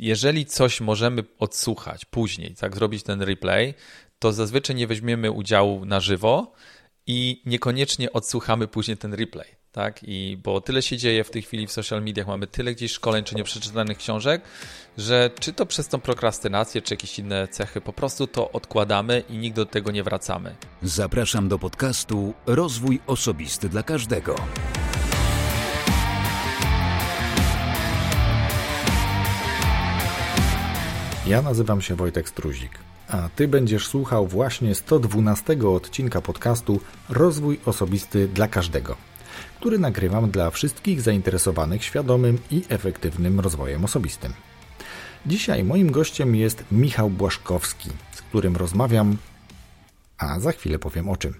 jeżeli coś możemy odsłuchać później, tak, zrobić ten replay, to zazwyczaj nie weźmiemy udziału na żywo i niekoniecznie odsłuchamy później ten replay tak? I bo tyle się dzieje w tej chwili w social mediach, mamy tyle gdzieś szkoleń czy nieprzeczytanych książek, że czy to przez tą prokrastynację, czy jakieś inne cechy, po prostu to odkładamy i nigdy do tego nie wracamy. Zapraszam do podcastu Rozwój Osobisty dla Każdego. Ja nazywam się Wojtek Struzik, a Ty będziesz słuchał właśnie 112 odcinka podcastu Rozwój Osobisty dla Każdego który nagrywam dla wszystkich zainteresowanych świadomym i efektywnym rozwojem osobistym. Dzisiaj moim gościem jest Michał Błaszkowski, z którym rozmawiam, a za chwilę powiem o czym.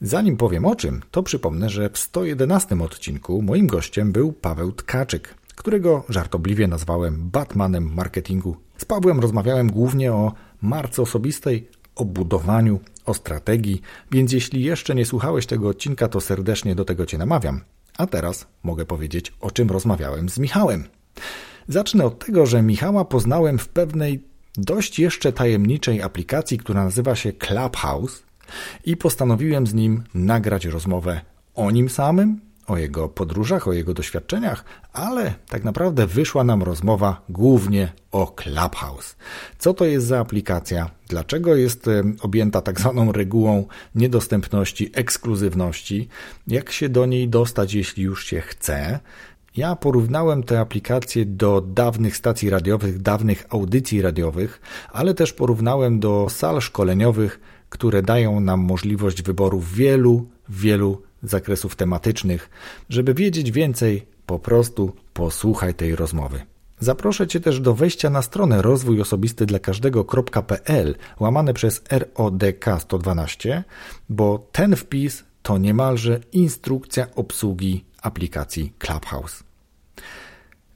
Zanim powiem o czym, to przypomnę, że w 111 odcinku moim gościem był Paweł Tkaczyk, którego żartobliwie nazwałem Batmanem marketingu. Z Pawłem rozmawiałem głównie o marce osobistej, o budowaniu, o strategii, więc jeśli jeszcze nie słuchałeś tego odcinka, to serdecznie do tego Cię namawiam. A teraz mogę powiedzieć, o czym rozmawiałem z Michałem. Zacznę od tego, że Michała poznałem w pewnej dość jeszcze tajemniczej aplikacji, która nazywa się Clubhouse i postanowiłem z nim nagrać rozmowę o nim samym o jego podróżach, o jego doświadczeniach, ale tak naprawdę wyszła nam rozmowa głównie o Clubhouse. Co to jest za aplikacja? Dlaczego jest objęta tak zwaną regułą niedostępności, ekskluzywności? Jak się do niej dostać, jeśli już się chce? Ja porównałem te aplikacje do dawnych stacji radiowych, dawnych audycji radiowych, ale też porównałem do sal szkoleniowych, które dają nam możliwość wyboru wielu, wielu zakresów tematycznych. Żeby wiedzieć więcej, po prostu posłuchaj tej rozmowy. Zaproszę Cię też do wejścia na stronę rozwój osobisty dla każdego.pl łamane przez RODK 112, bo ten wpis to niemalże instrukcja obsługi aplikacji Clubhouse.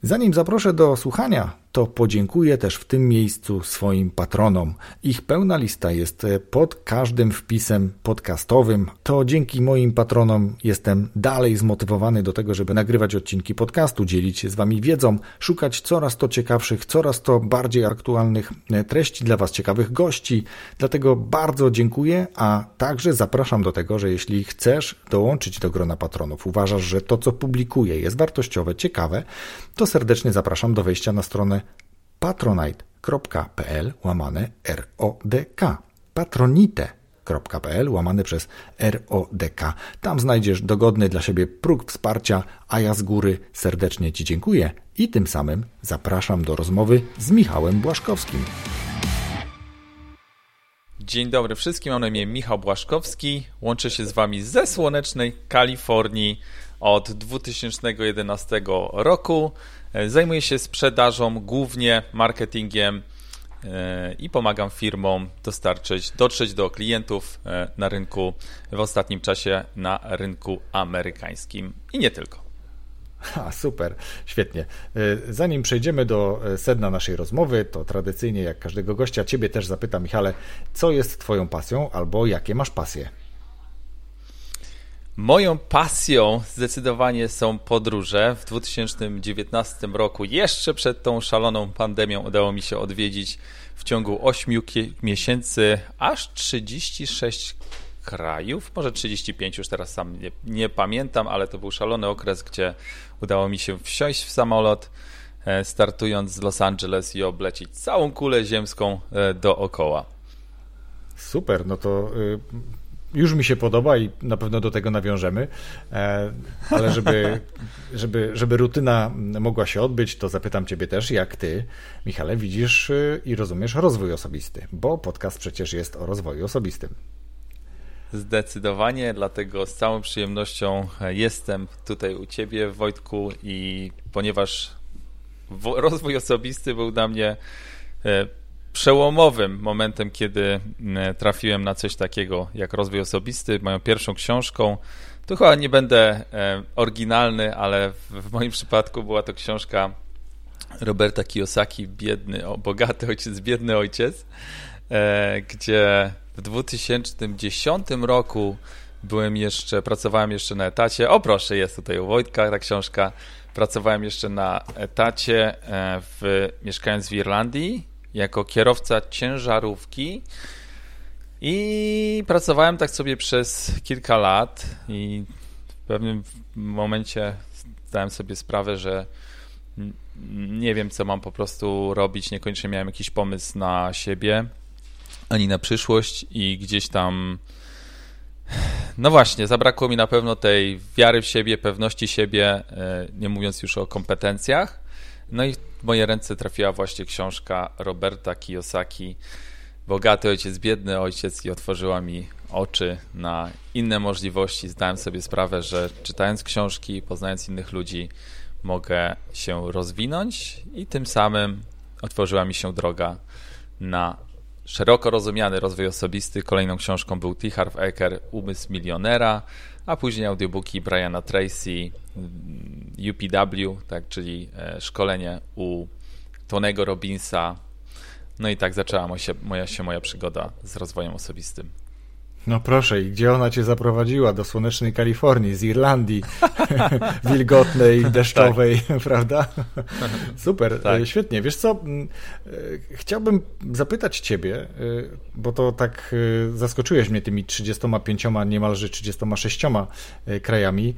Zanim zaproszę do słuchania, to podziękuję też w tym miejscu swoim patronom. Ich pełna lista jest e, pod każdym wpisem podcastowym. To dzięki moim patronom jestem dalej zmotywowany do tego, żeby nagrywać odcinki podcastu, dzielić się z Wami wiedzą, szukać coraz to ciekawszych, coraz to bardziej aktualnych e, treści dla Was, ciekawych gości. Dlatego bardzo dziękuję, a także zapraszam do tego, że jeśli chcesz dołączyć do grona patronów, uważasz, że to, co publikuję, jest wartościowe, ciekawe, to serdecznie zapraszam do wejścia na stronę patronite.pl łamane RODK. patronite.pl łamane przez RODK. Tam znajdziesz dogodny dla siebie próg wsparcia, a ja z góry serdecznie Ci dziękuję i tym samym zapraszam do rozmowy z Michałem Błaszkowskim. Dzień dobry wszystkim, mam na imię Michał Błaszkowski. Łączę się z Wami ze słonecznej Kalifornii od 2011 roku. E, zajmuję się sprzedażą, głównie marketingiem e, i pomagam firmom dostarczyć, dotrzeć do klientów e, na rynku w ostatnim czasie na rynku amerykańskim i nie tylko. Ha, super, świetnie. Zanim przejdziemy do sedna naszej rozmowy, to tradycyjnie, jak każdego gościa, Ciebie też zapytam, Michale, co jest Twoją pasją albo jakie masz pasje? Moją pasją zdecydowanie są podróże. W 2019 roku, jeszcze przed tą szaloną pandemią, udało mi się odwiedzić w ciągu 8 miesięcy aż 36 krajów, może 35, już teraz sam nie, nie, pamiętam, ale to był szalony okres, gdzie udało mi się wsiąść w samolot, e, startując z Los Angeles i oblecić całą kulę ziemską e, dookoła. Super, no to y, już mi się podoba i na pewno do tego nawiążemy, e, ale żeby, żeby, żeby rutyna mogła się odbyć, to zapytam Ciebie też, jak Ty, Michale, widzisz y, i rozumiesz rozwój osobisty, bo podcast przecież jest o rozwoju osobistym. Zdecydowanie, dlatego z całą przyjemnością jestem tutaj u Ciebie, Wojtku, i ponieważ rozwój osobisty był dla mnie e, przełomowym momentem, kiedy mm, trafiłem na coś takiego jak rozwój osobisty, moją pierwszą książką. Tu chyba nie będę e, oryginalny, ale w moim przypadku była to książka Roberta Kiyosaki, biedny, o, bogaty ojciec, biedny ojciec, e, gdzie w 2010 roku byłem jeszcze, pracowałem jeszcze na etacie. O proszę, jest tutaj u Wojtka ta książka. Pracowałem jeszcze na etacie, e, w, mieszkając w Irlandii, jako kierowca ciężarówki. I pracowałem tak sobie przez kilka lat i w pewnym momencie zdałem sobie sprawę, że nie wiem, co mam po prostu robić. Niekoniecznie miałem jakiś pomysł na siebie ani na przyszłość i gdzieś tam. No właśnie, zabrakło mi na pewno tej wiary w siebie, pewności siebie, e, nie mówiąc już o kompetencjach. No i w moje ręce trafiła właśnie książka Roberta Kiyosaki Bogaty ojciec, biedny ojciec i otworzyła mi oczy na inne możliwości. Zdałem sobie sprawę, że czytając książki, poznając innych ludzi, mogę się rozwinąć i tym samym otworzyła mi się droga na szeroko rozumiany rozwój osobisty. Kolejną książką był T. Harv Eker, Umysł milionera, a później audiobooki Briana Tracy, UPW, tak, czyli e, szkolenie u Tonego Robinsa. No i tak zaczęła się moja, się moja przygoda z rozwojem osobistym. No proszę, i gdzie ona cię zaprowadziła? Do słonecznej Kalifornii, z Irlandii, wilgotnej, deszczowej, tak. prawda? Super, tak. E, świetnie. Wiesz co, e, chciałbym zapytać ciebie, e, bo to tak zaskoczyłeś mnie tymi 35, niemalże 36 krajami.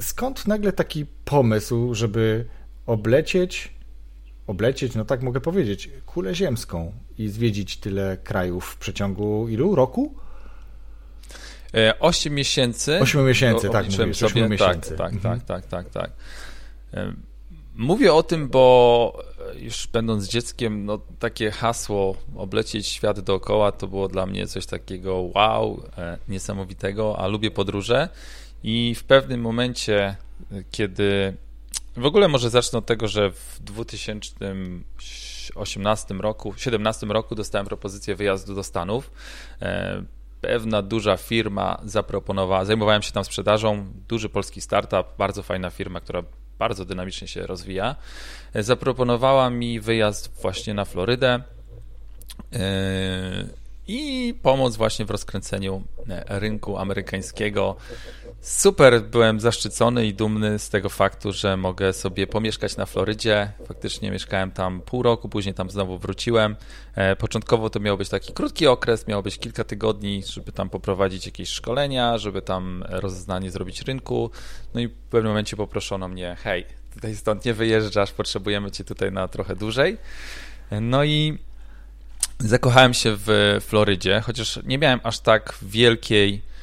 Skąd nagle taki pomysł, żeby oblecieć, oblecieć, no tak mogę powiedzieć, kulę ziemską i zwiedzić tyle krajów w przeciągu ilu? Roku? 8 e, miesięcy. 8 miesięcy, tak, mówisz, sobie. 8 miesięcy. Tak, tak, mhm. tak, tak, tak, tak. Mówię o tym, bo już będąc dzieckiem, no takie hasło oblecieć świat dookoła to było dla mnie coś takiego wow, e, niesamowitego, a lubię podróże i w pewnym momencie, kiedy w ogóle może zacznę od tego, że w 2018 roku, 17 roku dostałem propozycję wyjazdu do Stanów pewna duża firma zaproponowała, zajmowałem się tam sprzedażą, duży polski startup, bardzo fajna firma, która bardzo dynamicznie się rozwija, zaproponowała mi wyjazd właśnie na Florydę yy, i pomoc właśnie w rozkręceniu rynku amerykańskiego Super, byłem zaszczycony i dumny z tego faktu, że mogę sobie pomieszkać na Florydzie. Faktycznie mieszkałem tam pół roku, później tam znowu wróciłem. E, początkowo to miał być taki krótki okres, miało być kilka tygodni, żeby tam poprowadzić jakieś szkolenia, żeby tam rozeznanie zrobić rynku. No i w pewnym momencie poproszono mnie, hej, tutaj stąd nie wyjeżdżasz, potrzebujemy cię tutaj na trochę dłużej. No i zakochałem się w Florydzie, chociaż nie miałem aż tak wielkiej E,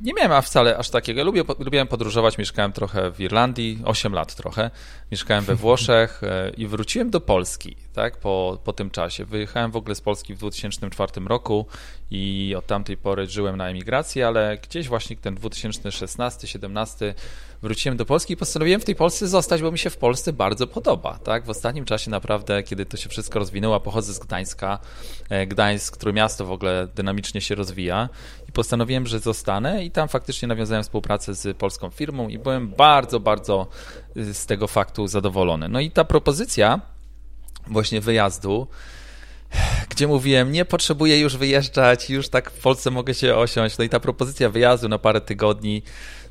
nie miałem wcale aż takiego. Lubię, lubiłem podróżować, mieszkałem trochę w Irlandii, 8 lat trochę. Mieszkałem we Włoszech e, i wróciłem do Polski tak, po, po tym czasie. Wyjechałem w ogóle z Polski w 2004 roku i od tamtej pory żyłem na emigracji, ale gdzieś właśnie ten 2016-17 wróciłem do Polski i postanowiłem w tej Polsce zostać, bo mi się w Polsce bardzo podoba. Tak? W ostatnim czasie naprawdę, kiedy to się wszystko rozwinęło, pochodzę z Gdańska. E, Gdańsk, które miasto w ogóle dynamicznie się rozwija i postanowiłem, że zostanę i tam faktycznie nawiązałem współpracę z polską firmą i byłem bardzo, bardzo y, z tego faktu zadowolony. No i ta propozycja właśnie wyjazdu, gdzie mówiłem, nie potrzebuję już wyjeżdżać, już tak w Polsce mogę się osiąść. No i ta propozycja wyjazdu na parę tygodni,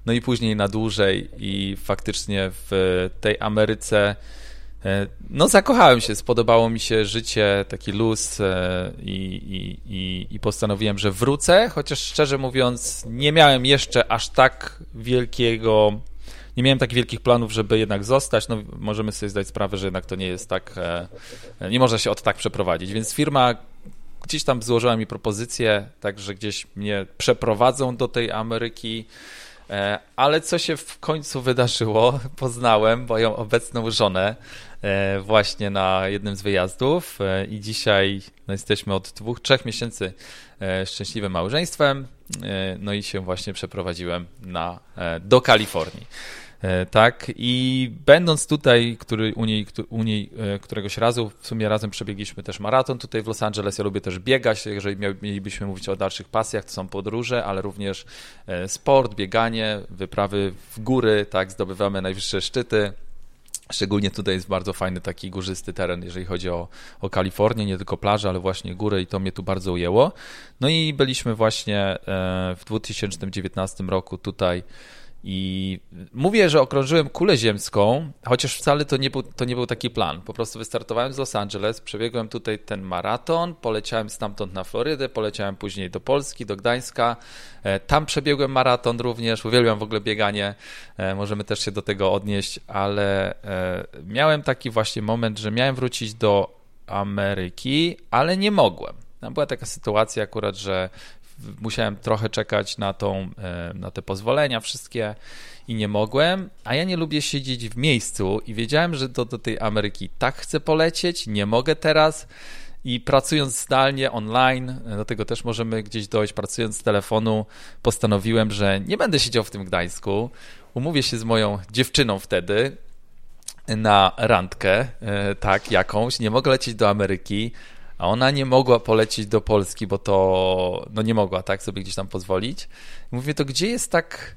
no i później na dłużej i faktycznie w tej Ameryce e, no zakochałem się, spodobało mi się życie, taki luz e, i, i, i, postanowiłem, że wrócę, chociaż szczerze mówiąc nie miałem jeszcze aż tak wielkiego nie miałem takich wielkich planów, żeby jednak zostać. No, możemy sobie zdać sprawę, że jednak to nie jest tak, e, nie można się od tak przeprowadzić. Więc firma gdzieś tam złożyła mi propozycję, także gdzieś mnie przeprowadzą do tej Ameryki. E, ale co się w końcu wydarzyło, poznałem moją obecną żonę e, właśnie na jednym z wyjazdów i dzisiaj no, jesteśmy od dwóch, trzech miesięcy szczęśliwym małżeństwem, no i się właśnie przeprowadziłem na, do Kalifornii. E, tak, i będąc tutaj, który, u, niej, u niej e, któregoś razu, w sumie razem przebiegliśmy też maraton tutaj w Los Angeles. Ja lubię też biegać, jeżeli mielibyśmy mówić o dalszych pasjach, to są podróże, ale również e, sport, bieganie, wyprawy w góry, tak, zdobywamy najwyższe szczyty. Szczególnie tutaj jest bardzo fajny taki górzysty teren, jeżeli chodzi o, o Kalifornię, nie tylko plaże, ale właśnie góry i to mnie tu bardzo ujęło. No i byliśmy właśnie w 2019 roku tutaj i mówię, że okrążyłem kulę ziemską, chociaż wcale to nie, był, to nie był taki plan. Po prostu wystartowałem z Los Angeles, przebiegłem tutaj ten maraton, poleciałem stamtąd na Florydę, poleciałem później do Polski, do Gdańska. E, tam przebiegłem maraton również, uwielbiam w ogóle bieganie, e, możemy też się do tego odnieść, ale e, miałem taki właśnie moment, że miałem wrócić do Ameryki, ale nie mogłem. Była taka sytuacja akurat, że musiałem trochę czekać na, tą, e, na te pozwolenia wszystkie i nie mogłem, a ja nie lubię siedzieć w miejscu i wiedziałem, że do, do tej Ameryki tak chcę polecieć, nie mogę teraz i pracując zdalnie, online, do tego też możemy gdzieś dojść, pracując z telefonu, postanowiłem, że nie będę siedział w tym Gdańsku, umówię się z moją dziewczyną wtedy, na randkę, e, tak, jakąś, nie mogę lecieć do Ameryki, a ona nie mogła polecieć do Polski, bo to, no nie mogła, tak, sobie gdzieś tam pozwolić. Mówię, to gdzie jest tak,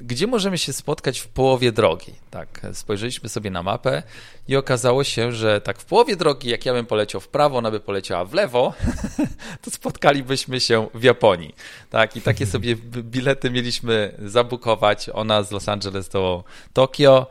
gdzie możemy się spotkać w połowie drogi? Tak, spojrzeliśmy sobie na mapę i okazało się, że tak w połowie drogi, jak ja bym poleciał w prawo, ona by poleciała w lewo, to spotkalibyśmy się w Japonii. Tak, i takie sobie bilety mieliśmy zabukować, ona z Los Angeles do Tokio,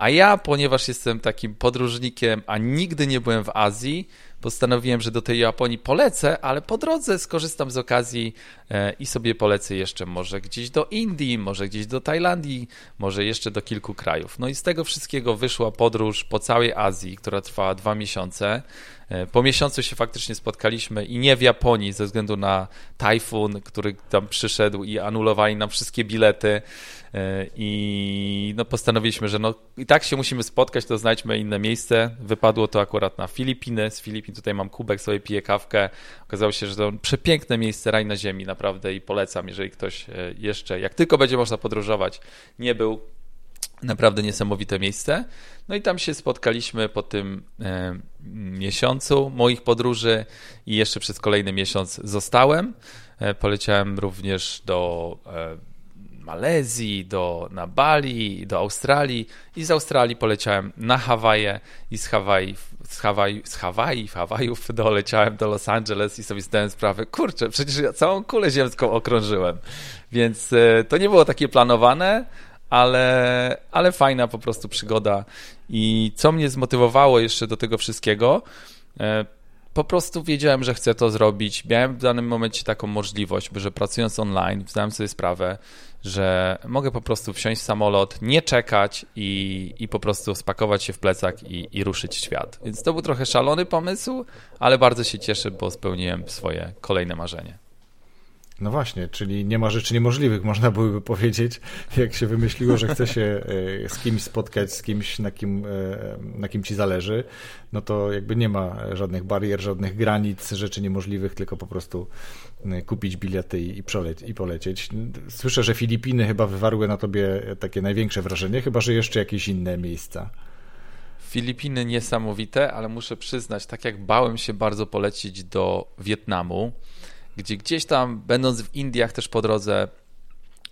a ja, ponieważ jestem takim podróżnikiem, a nigdy nie byłem w Azji, postanowiłem, że do tej Japonii polecę, ale po drodze skorzystam z okazji e, i sobie polecę jeszcze może gdzieś do Indii, może gdzieś do Tajlandii, może jeszcze do kilku krajów. No i z tego wszystkiego wyszła podróż po całej Azji, która trwała dwa miesiące. E, po miesiącu się faktycznie spotkaliśmy i nie w Japonii ze względu na tajfun, który tam przyszedł i anulowali nam wszystkie bilety e, i no postanowiliśmy, że no i tak się musimy spotkać, to znajdźmy inne miejsce. Wypadło to akurat na Filipiny. Z Filipin tutaj mam kubek, sobie piję kawkę. Okazało się, że to przepiękne miejsce, raj na ziemi naprawdę i polecam, jeżeli ktoś e, jeszcze, jak tylko będzie można podróżować, nie był, Naprawdę niesamowite miejsce. No i tam się spotkaliśmy po tym e, miesiącu moich podróży i jeszcze przez kolejny miesiąc zostałem. E, poleciałem również do e, Malezji, do, na Bali, do Australii i z Australii poleciałem na Hawaje i z Hawaii, z Hawaii, z Hawaii, Hawajów doleciałem do Los Angeles i sobie zdałem sprawę, kurczę, przecież ja całą kulę ziemską okrążyłem. Więc e, to nie było takie planowane, ale, ale fajna po prostu przygoda. I co mnie zmotywowało jeszcze do tego wszystkiego, e, po prostu wiedziałem, że chcę to zrobić. Miałem w danym momencie taką możliwość, że pracując online, zdałem sobie sprawę, że mogę po prostu wsiąść w samolot, nie czekać i, i po prostu spakować się w plecak i, i ruszyć w świat. Więc to był trochę szalony pomysł, ale bardzo się cieszę, bo spełniłem swoje kolejne marzenie. No właśnie, czyli nie ma rzeczy niemożliwych, można byłoby powiedzieć, jak się wymyśliło, że chce się e, z kimś spotkać, z kimś, na kim, e, na kim ci zależy, no to jakby nie ma żadnych barier, żadnych granic, rzeczy niemożliwych, tylko po prostu e, kupić bilety i, przeleć, i polecieć. Słyszę, że Filipiny chyba wywarły na tobie takie największe wrażenie, chyba że jeszcze jakieś inne miejsca. Filipiny niesamowite, ale muszę przyznać, tak jak bałem się bardzo polecić do Wietnamu, gdzie gdzieś tam, będąc w Indiach też po drodze,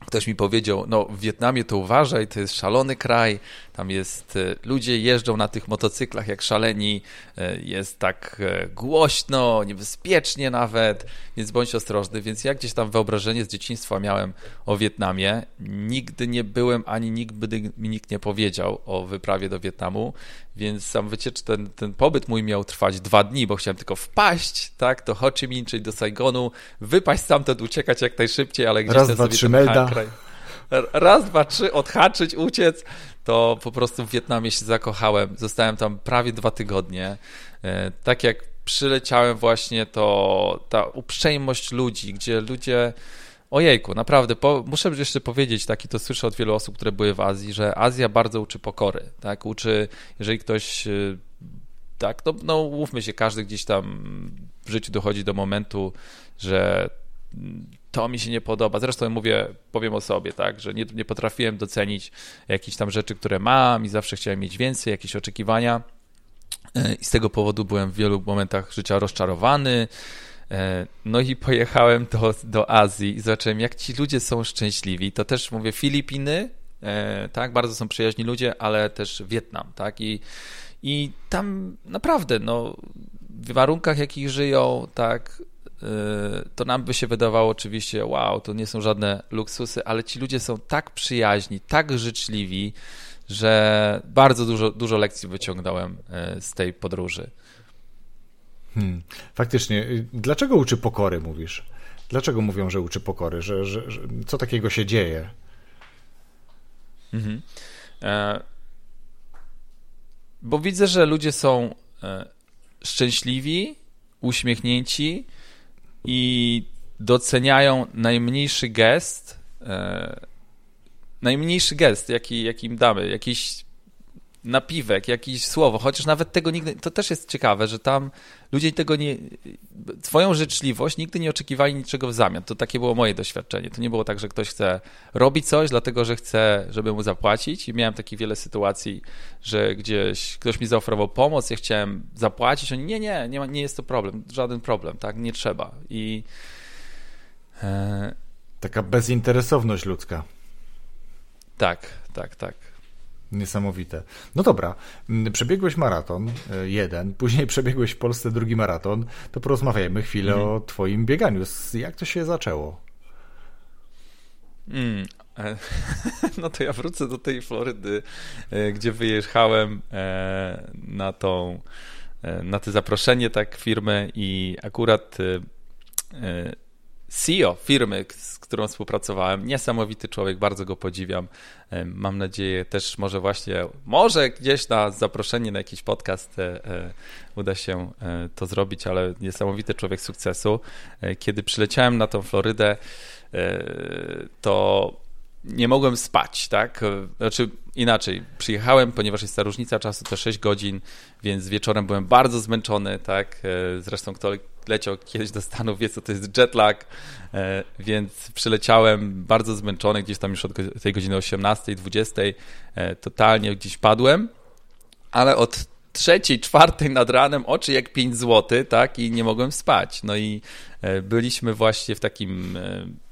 ktoś mi powiedział, no w Wietnamie to uważaj, to jest szalony kraj, tam jest, e, ludzie jeżdżą na tych motocyklach jak szaleni, e, jest tak e, głośno, niebezpiecznie nawet, więc bądź ostrożny. Więc ja gdzieś tam wyobrażenie z dzieciństwa miałem o Wietnamie. Nigdy nie byłem, ani nigdy mi nikt nie powiedział o wyprawie do Wietnamu, więc sam wyciecz, ten, ten pobyt mój miał trwać dwa dni, bo chciałem tylko wpaść, tak, do Ho Chi Minh, czyli do Saigonu, wypaść stamtąd, uciekać jak najszybciej, ale gdzieś Raz, ten dwa, sobie trzy, melda. kraj, raz, dwa, trzy, odhaczyć, uciec, to po prostu w Wietnamie się zakochałem. Zostałem tam prawie dwa tygodnie. E, tak jak przyleciałem właśnie, to ta uprzejmość ludzi, gdzie ludzie Ojejku, naprawdę, po, muszę jeszcze powiedzieć, taki to słyszę od wielu osób, które były w Azji, że Azja bardzo uczy pokory, tak, uczy, jeżeli ktoś, y, tak, no, no mówmy się, każdy gdzieś tam w życiu dochodzi do momentu, że to mi się nie podoba. Zresztą mówię, powiem o sobie, tak, że nie, nie potrafiłem docenić jakichś tam rzeczy, które mam i zawsze chciałem mieć więcej, jakieś oczekiwania y, i z tego powodu byłem w wielu momentach życia rozczarowany, E, no i pojechałem do, do Azji i zobaczyłem, jak ci ludzie są szczęśliwi. To też mówię, Filipiny tak, bardzo są przyjaźni ludzie, ale też Wietnam, tak, i, i tam naprawdę, no, w warunkach, jakich żyją, tak, to nam by się wydawało oczywiście, wow, to nie są żadne luksusy, ale ci ludzie są tak przyjaźni, tak życzliwi, że bardzo dużo, dużo lekcji wyciągnąłem z tej podróży. Hmm. Faktycznie. Dlaczego uczy pokory, mówisz? Dlaczego mówią, że uczy pokory? Że, że, że co takiego się dzieje? Mhm. E, bo widzę, że ludzie są e, szczęśliwi, uśmiechnięci i doceniają najmniejszy gest, e, najmniejszy gest, jaki, jaki im damy, jakiś napiwek, jakieś słowo, chociaż nawet tego nigdy, to też jest ciekawe, że tam ludzie tego nie, swoją życzliwość nigdy nie oczekiwali niczego w zamian. To takie było moje doświadczenie. To nie było tak, że ktoś chce robić coś, dlatego że chce, żeby mu zapłacić i miałem takich wiele sytuacji, że gdzieś ktoś mi zaoferował pomoc, ja chciałem zapłacić, oni nie, nie, nie, ma, nie jest to problem, żaden problem, tak, nie trzeba i... E... Taka bezinteresowność ludzka. Tak, tak, tak. Niesamowite. No dobra, przebiegłeś maraton, e, jeden, później przebiegłeś w Polsce drugi maraton, to porozmawiajmy chwilę mm. o twoim bieganiu. Jak to się zaczęło? Mm. E, no to ja wrócę do tej Florydy, e, gdzie wyjechałem na tą, na to zaproszenie tak firmy i akurat CEO firmy, którą współpracowałem, niesamowity człowiek, bardzo go podziwiam. Mam nadzieję też może właśnie, może gdzieś na zaproszenie na jakiś podcast e, e, uda się e, to zrobić, ale niesamowity człowiek sukcesu. Kiedy przyleciałem na tą Florydę, to nie mogłem spać, tak? Znaczy inaczej, przyjechałem, ponieważ jest ta różnica czasu, to 6 godzin, więc wieczorem byłem bardzo zmęczony, tak? Zresztą kto leciał kiedyś do Stanów, wie co to jest jetlag, e, więc przyleciałem bardzo zmęczony, gdzieś tam już od tej godziny 18, 20, e, totalnie gdzieś padłem, ale od trzeciej, czwartej nad ranem oczy jak 5 zł, tak, i nie mogłem spać. No i e, byliśmy właśnie w takim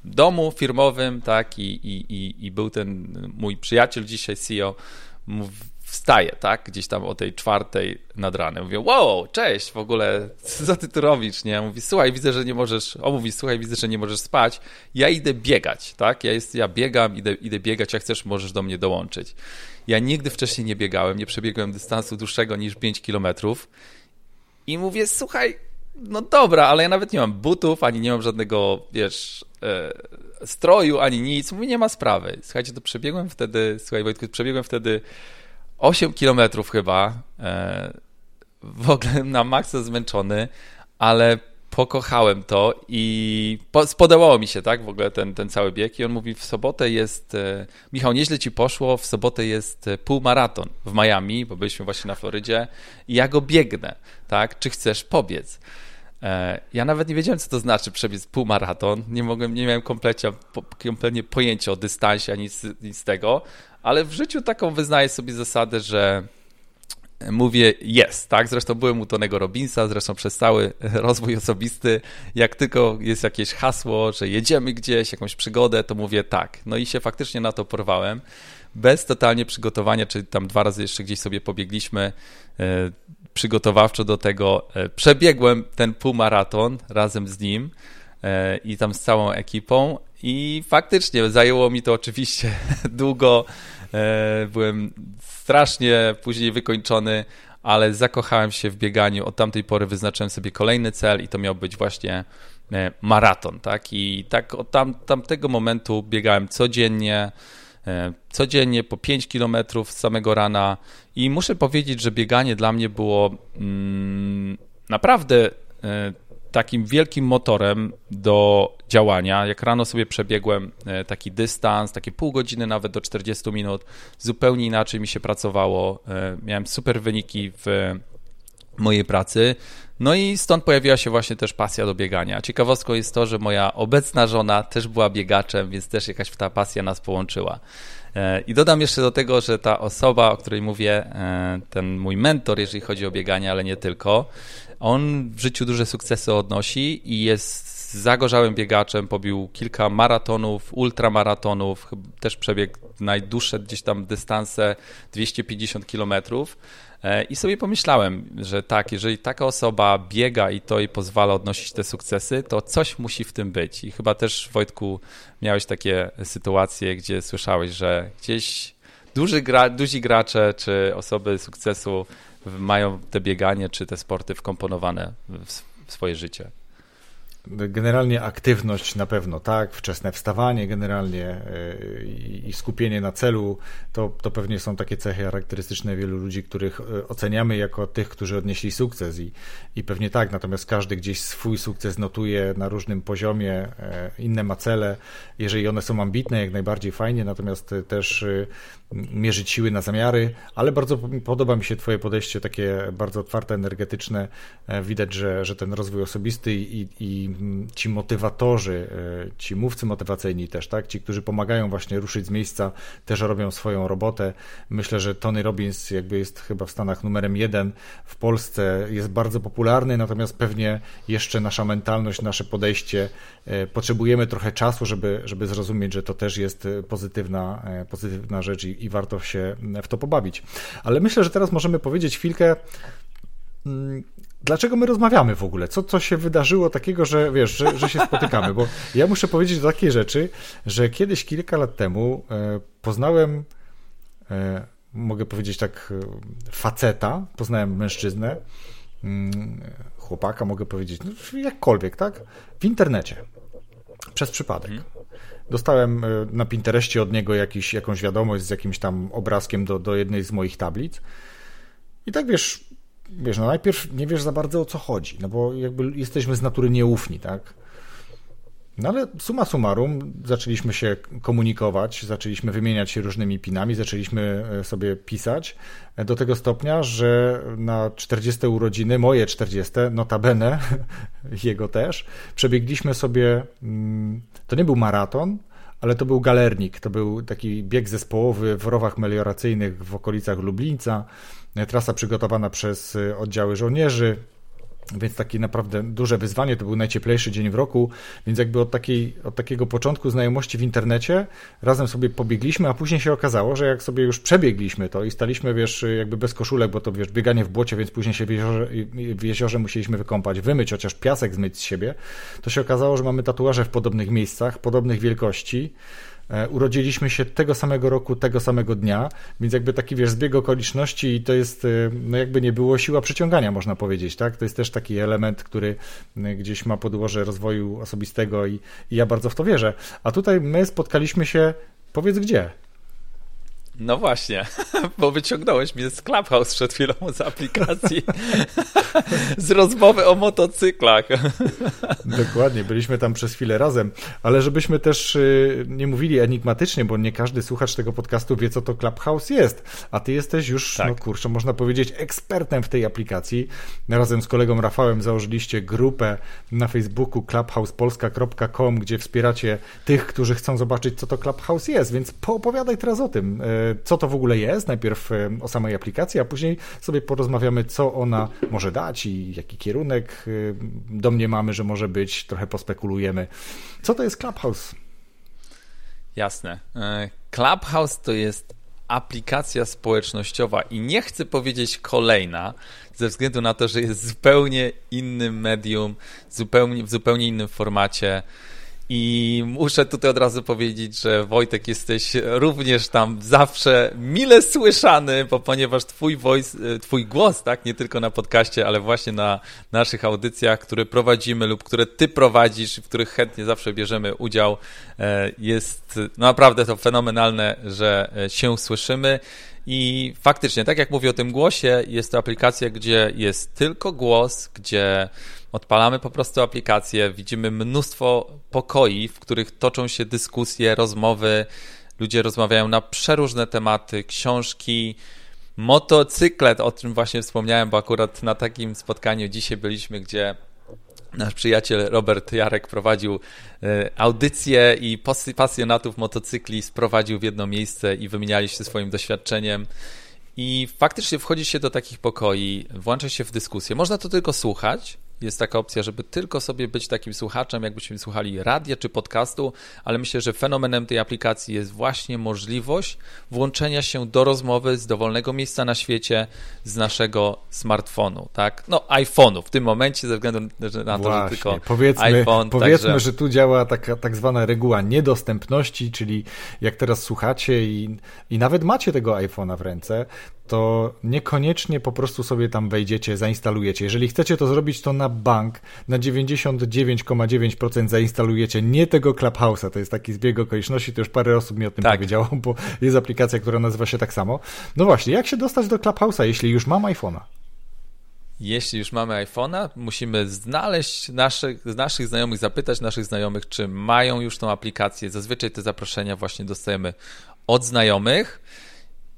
domu firmowym, tak, i, i, i był ten mój przyjaciel dzisiaj, CEO, wstaję, tak, gdzieś tam o tej czwartej nad ranem. Mówię, wow, cześć, w ogóle, co ty tu robisz, nie? Mówi, słuchaj, widzę, że nie możesz, o, mówi, słuchaj, widzę, że nie możesz spać, ja idę biegać, tak, ja, jest, ja biegam, idę, idę biegać, jak chcesz, możesz do mnie dołączyć. Ja nigdy wcześniej nie biegałem, nie przebiegłem dystansu dłuższego niż 5 kilometrów i mówię, słuchaj, no dobra, ale ja nawet nie mam butów, ani nie mam żadnego, wiesz, e, stroju, ani nic. Mówię, nie ma sprawy. Słuchajcie, to przebiegłem wtedy, słuchaj Wojtku, przebiegłem wtedy 8 kilometrów chyba, e, w ogóle na maksa zmęczony, ale pokochałem to i spodobało mi się, tak, w ogóle ten, ten cały bieg. I on mówi, w sobotę jest, e, Michał, nieźle ci poszło, w sobotę jest e, półmaraton w Miami, bo byliśmy właśnie na Florydzie. I ja go biegnę, tak, czy chcesz pobiec? Ja nawet nie wiedziałem, co to znaczy przebiec półmaraton. Nie mogłem, nie miałem kompletnie, kompletnie pojęcia o dystansie ani nic, tego, ale w życiu taką wyznaję sobie zasadę, że mówię jest, tak? Zresztą byłem u Tonego Robinsa, zresztą przez cały rozwój osobisty, jak tylko jest jakieś hasło, że jedziemy gdzieś, jakąś przygodę, to mówię tak. No i się faktycznie na to porwałem. Bez totalnie przygotowania, czyli tam dwa razy jeszcze gdzieś sobie pobiegliśmy e, przygotowawczo do tego. E, przebiegłem ten półmaraton razem z nim e, i tam z całą ekipą i faktycznie zajęło mi to oczywiście długo E, byłem strasznie później wykończony, ale zakochałem się w bieganiu. Od tamtej pory wyznaczyłem sobie kolejny cel i to miał być właśnie maraton, tak? I tak od tam, tamtego momentu biegałem codziennie, codziennie po 5 km z samego rana i muszę powiedzieć, że bieganie dla mnie było mm, naprawdę takim wielkim motorem do działania. Jak rano sobie przebiegłem e, taki dystans, takie pół godziny nawet do 40 minut, zupełnie inaczej mi się pracowało. E, miałem super wyniki w mojej pracy. No i stąd pojawiła się właśnie też pasja do biegania. Ciekawostką jest to, że moja obecna żona też była biegaczem, więc też jakaś ta pasja nas połączyła. E, I dodam jeszcze do tego, że ta osoba, o której mówię, ten mój mentor, jeżeli chodzi o bieganie, ale nie tylko, on w życiu duże sukcesy odnosi i jest zagorzałym biegaczem, pobił kilka maratonów, ultramaratonów, też przebiegł najdłuższe gdzieś tam dystanse 250 kilometrów. E, I sobie pomyślałem, że tak, jeżeli taka osoba biega i to jej pozwala odnosić te sukcesy, to coś musi w tym być. I chyba też, Wojtku, miałeś takie sytuacje, gdzie słyszałeś, że gdzieś duży gra, duzi gracze czy osoby sukcesu mają te bieganie czy te sporty wkomponowane w swoje życie. Generalnie aktywność na pewno, tak, wczesne wstawanie generalnie e, i skupienie na celu, to, to pewnie są takie cechy charakterystyczne wielu ludzi, których e, oceniamy jako tych, którzy odnieśli sukces i, i pewnie tak, natomiast każdy gdzieś swój sukces notuje na różnym poziomie, e, inne ma cele, jeżeli one są ambitne, jak najbardziej fajnie, natomiast też mierzyć siły na zamiary, ale bardzo podoba mi się Twoje podejście, takie bardzo otwarte, energetyczne. Widać, że, że ten rozwój osobisty i, i ci motywatorzy, e, ci mówcy motywacyjni też, tak? Ci, którzy pomagają właśnie ruszyć z miejsca, też robią swoją robotę. Myślę, że Tony Robbins jakby jest chyba w Stanach numerem jeden, w Polsce jest bardzo popularny, natomiast pewnie jeszcze nasza mentalność, nasze podejście, e, potrzebujemy trochę czasu, żeby, żeby zrozumieć, że to też jest pozytywna, e, pozytywna rzecz i, i warto się w to pobawić. Ale myślę, że teraz możemy powiedzieć chwilkę mm, dlaczego my rozmawiamy w ogóle? Co, co się wydarzyło takiego, że wiesz, że, że się spotykamy? Bo ja muszę powiedzieć do takiej rzeczy, że kiedyś kilka lat temu e, poznałem, e, mogę powiedzieć tak, e, faceta, poznałem mężczyznę, mm, chłopaka, mogę powiedzieć, no, jakkolwiek, tak? W internecie. Przez przypadek. Mhm. Dostałem na Pinterestie od niego jakiś, jakąś wiadomość z jakimś tam obrazkiem do, do jednej z moich tablic. I tak wiesz, wiesz, no najpierw nie wiesz za bardzo o co chodzi, no bo jakby jesteśmy z natury nieufni, tak? No ale suma summarum zaczęliśmy się komunikować, zaczęliśmy wymieniać się różnymi pinami, zaczęliśmy e, sobie pisać e, do tego stopnia, że na 40 urodziny, moje 40, notabene, jego też, przebiegliśmy sobie, mm, to nie był maraton, ale to był galernik, to był taki bieg zespołowy w rowach melioracyjnych w okolicach Lublińca, trasa przygotowana przez y, oddziały żołnierzy, więc takie naprawdę duże wyzwanie, to był najcieplejszy dzień w roku, więc jakby od, takiej, od takiego początku znajomości w internecie razem sobie pobiegliśmy, a później się okazało, że jak sobie już przebiegliśmy to i staliśmy, wiesz, jakby bez koszulek, bo to wiesz, bieganie w błocie, więc później się w jeziorze, w jeziorze musieliśmy wykąpać, wymyć, chociaż piasek zmyć z siebie, to się okazało, że mamy tatuaże w podobnych miejscach, podobnych wielkości, E, urodziliśmy się tego samego roku, tego samego dnia, więc jakby taki wiesz, zbieg okoliczności i to jest, e, no jakby nie było siła przyciągania, można powiedzieć, tak? To jest też taki element, który e, gdzieś ma podłoże rozwoju osobistego i, i ja bardzo w to wierzę. A tutaj my spotkaliśmy się, powiedz gdzie? No właśnie, bo wyciągnąłeś mnie z Clubhouse przed chwilą z aplikacji, z rozmowy o motocyklach. Dokładnie, byliśmy tam przez chwilę razem, ale żebyśmy też y, nie mówili enigmatycznie, bo nie każdy słuchacz tego podcastu wie, co to Clubhouse jest, a ty jesteś już, tak. no kurczę, można powiedzieć, ekspertem w tej aplikacji. Razem z kolegą Rafałem założyliście grupę na Facebooku clubhousepolska.com, gdzie wspieracie tych, którzy chcą zobaczyć, co to Clubhouse jest, więc poopowiadaj teraz o tym y, co to w ogóle jest, najpierw o samej aplikacji, a później sobie porozmawiamy, co ona może dać i jaki kierunek domniemamy, że może być, trochę pospekulujemy. Co to jest Clubhouse? Jasne. E, Clubhouse to jest aplikacja społecznościowa i nie chcę powiedzieć kolejna, ze względu na to, że jest zupełnie innym medium, zupełnie, w zupełnie innym formacie. I muszę tutaj od razu powiedzieć, że Wojtek jesteś również tam zawsze mile słyszany, bo ponieważ twój voice, e, twój głos, tak, nie tylko na podcaście, ale właśnie na naszych audycjach, które prowadzimy lub które ty prowadzisz, w których chętnie zawsze bierzemy udział, e, jest naprawdę to fenomenalne, że e, się słyszymy. I faktycznie, tak jak mówię o tym głosie, jest to aplikacja, gdzie jest tylko głos, gdzie Odpalamy po prostu aplikację, widzimy mnóstwo pokoi, w których toczą się dyskusje, rozmowy, ludzie rozmawiają na przeróżne tematy, książki, motocyklet, o czym właśnie wspomniałem, bo akurat na takim spotkaniu dzisiaj byliśmy, gdzie nasz przyjaciel Robert Jarek prowadził e, audycję i pasjonatów motocykli sprowadził w jedno miejsce i wymieniali się swoim doświadczeniem. I faktycznie wchodzi się do takich pokoi, włącza się w dyskusję. Można to tylko słuchać, jest taka opcja, żeby tylko sobie być takim słuchaczem, jakbyśmy słuchali radia czy podcastu, ale myślę, że fenomenem tej aplikacji jest właśnie możliwość włączenia się do rozmowy z dowolnego miejsca na świecie z naszego smartfonu, tak? No, iPhone'u w tym momencie, ze względu na to, właśnie. że tylko powiedzmy, iPhone. Powiedzmy, także... że tu działa taka tak zwana reguła niedostępności, czyli jak teraz słuchacie i, i nawet macie tego iPhone'a w ręce, to niekoniecznie po prostu sobie tam wejdziecie, zainstalujecie. Jeżeli chcecie to zrobić, to na bank na 99,9% zainstalujecie nie tego Clubhouse'a, to jest taki zbieg okoliczności, to już parę osób mi o tym tak. powiedziało, bo jest aplikacja, która nazywa się tak samo. No właśnie, jak się dostać do Clubhouse'a, jeśli już mam iPhone'a? Jeśli już mamy iPhone'a, musimy znaleźć naszych, naszych znajomych, zapytać naszych znajomych, czy mają już tą aplikację. Zazwyczaj te zaproszenia właśnie dostajemy od znajomych.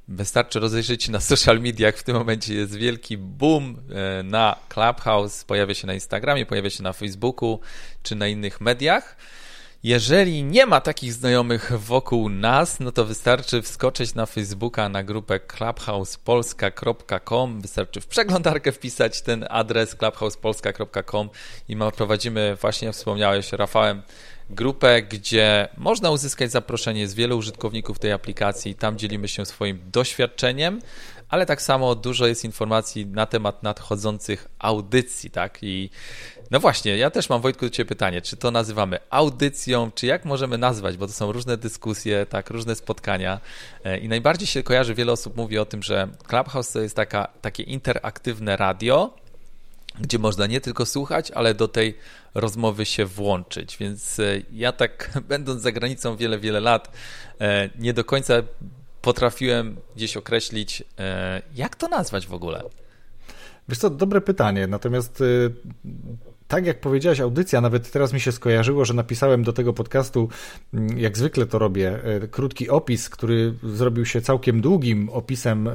Wystarczy rozejrzeć się na social mediach. W tym momencie jest wielki boom e, na Clubhouse. Pojawia się na Instagramie, pojawia się na Facebooku czy na innych mediach. Jeżeli nie ma takich znajomych wokół nas, no to wystarczy wskoczyć na Facebooka na grupę clubhousepolska.com. Wystarczy w przeglądarkę wpisać ten adres clubhousepolska.com i prowadzimy, właśnie wspomniałeś, Rafałem, grupę, gdzie można uzyskać zaproszenie z wielu użytkowników tej aplikacji. Tam dzielimy się swoim doświadczeniem, ale tak samo dużo jest informacji na temat nadchodzących audycji, tak? I no właśnie, ja też mam Wojtku do Ciebie pytanie, czy to nazywamy audycją, czy jak możemy nazwać, bo to są różne dyskusje, tak, różne spotkania e, i najbardziej się kojarzy, wiele osób mówi o tym, że Clubhouse to jest taka, takie interaktywne radio, gdzie można nie tylko słuchać, ale do tej rozmowy się włączyć. Więc e, ja tak, będąc za granicą wiele, wiele lat, e, nie do końca potrafiłem gdzieś określić, jak to nazwać w ogóle. Wiesz co, dobre pytanie, natomiast tak jak powiedziałeś, audycja, nawet teraz mi się skojarzyło, że napisałem do tego podcastu, mm, jak zwykle to robię, e, krótki opis, który zrobił się całkiem długim opisem e,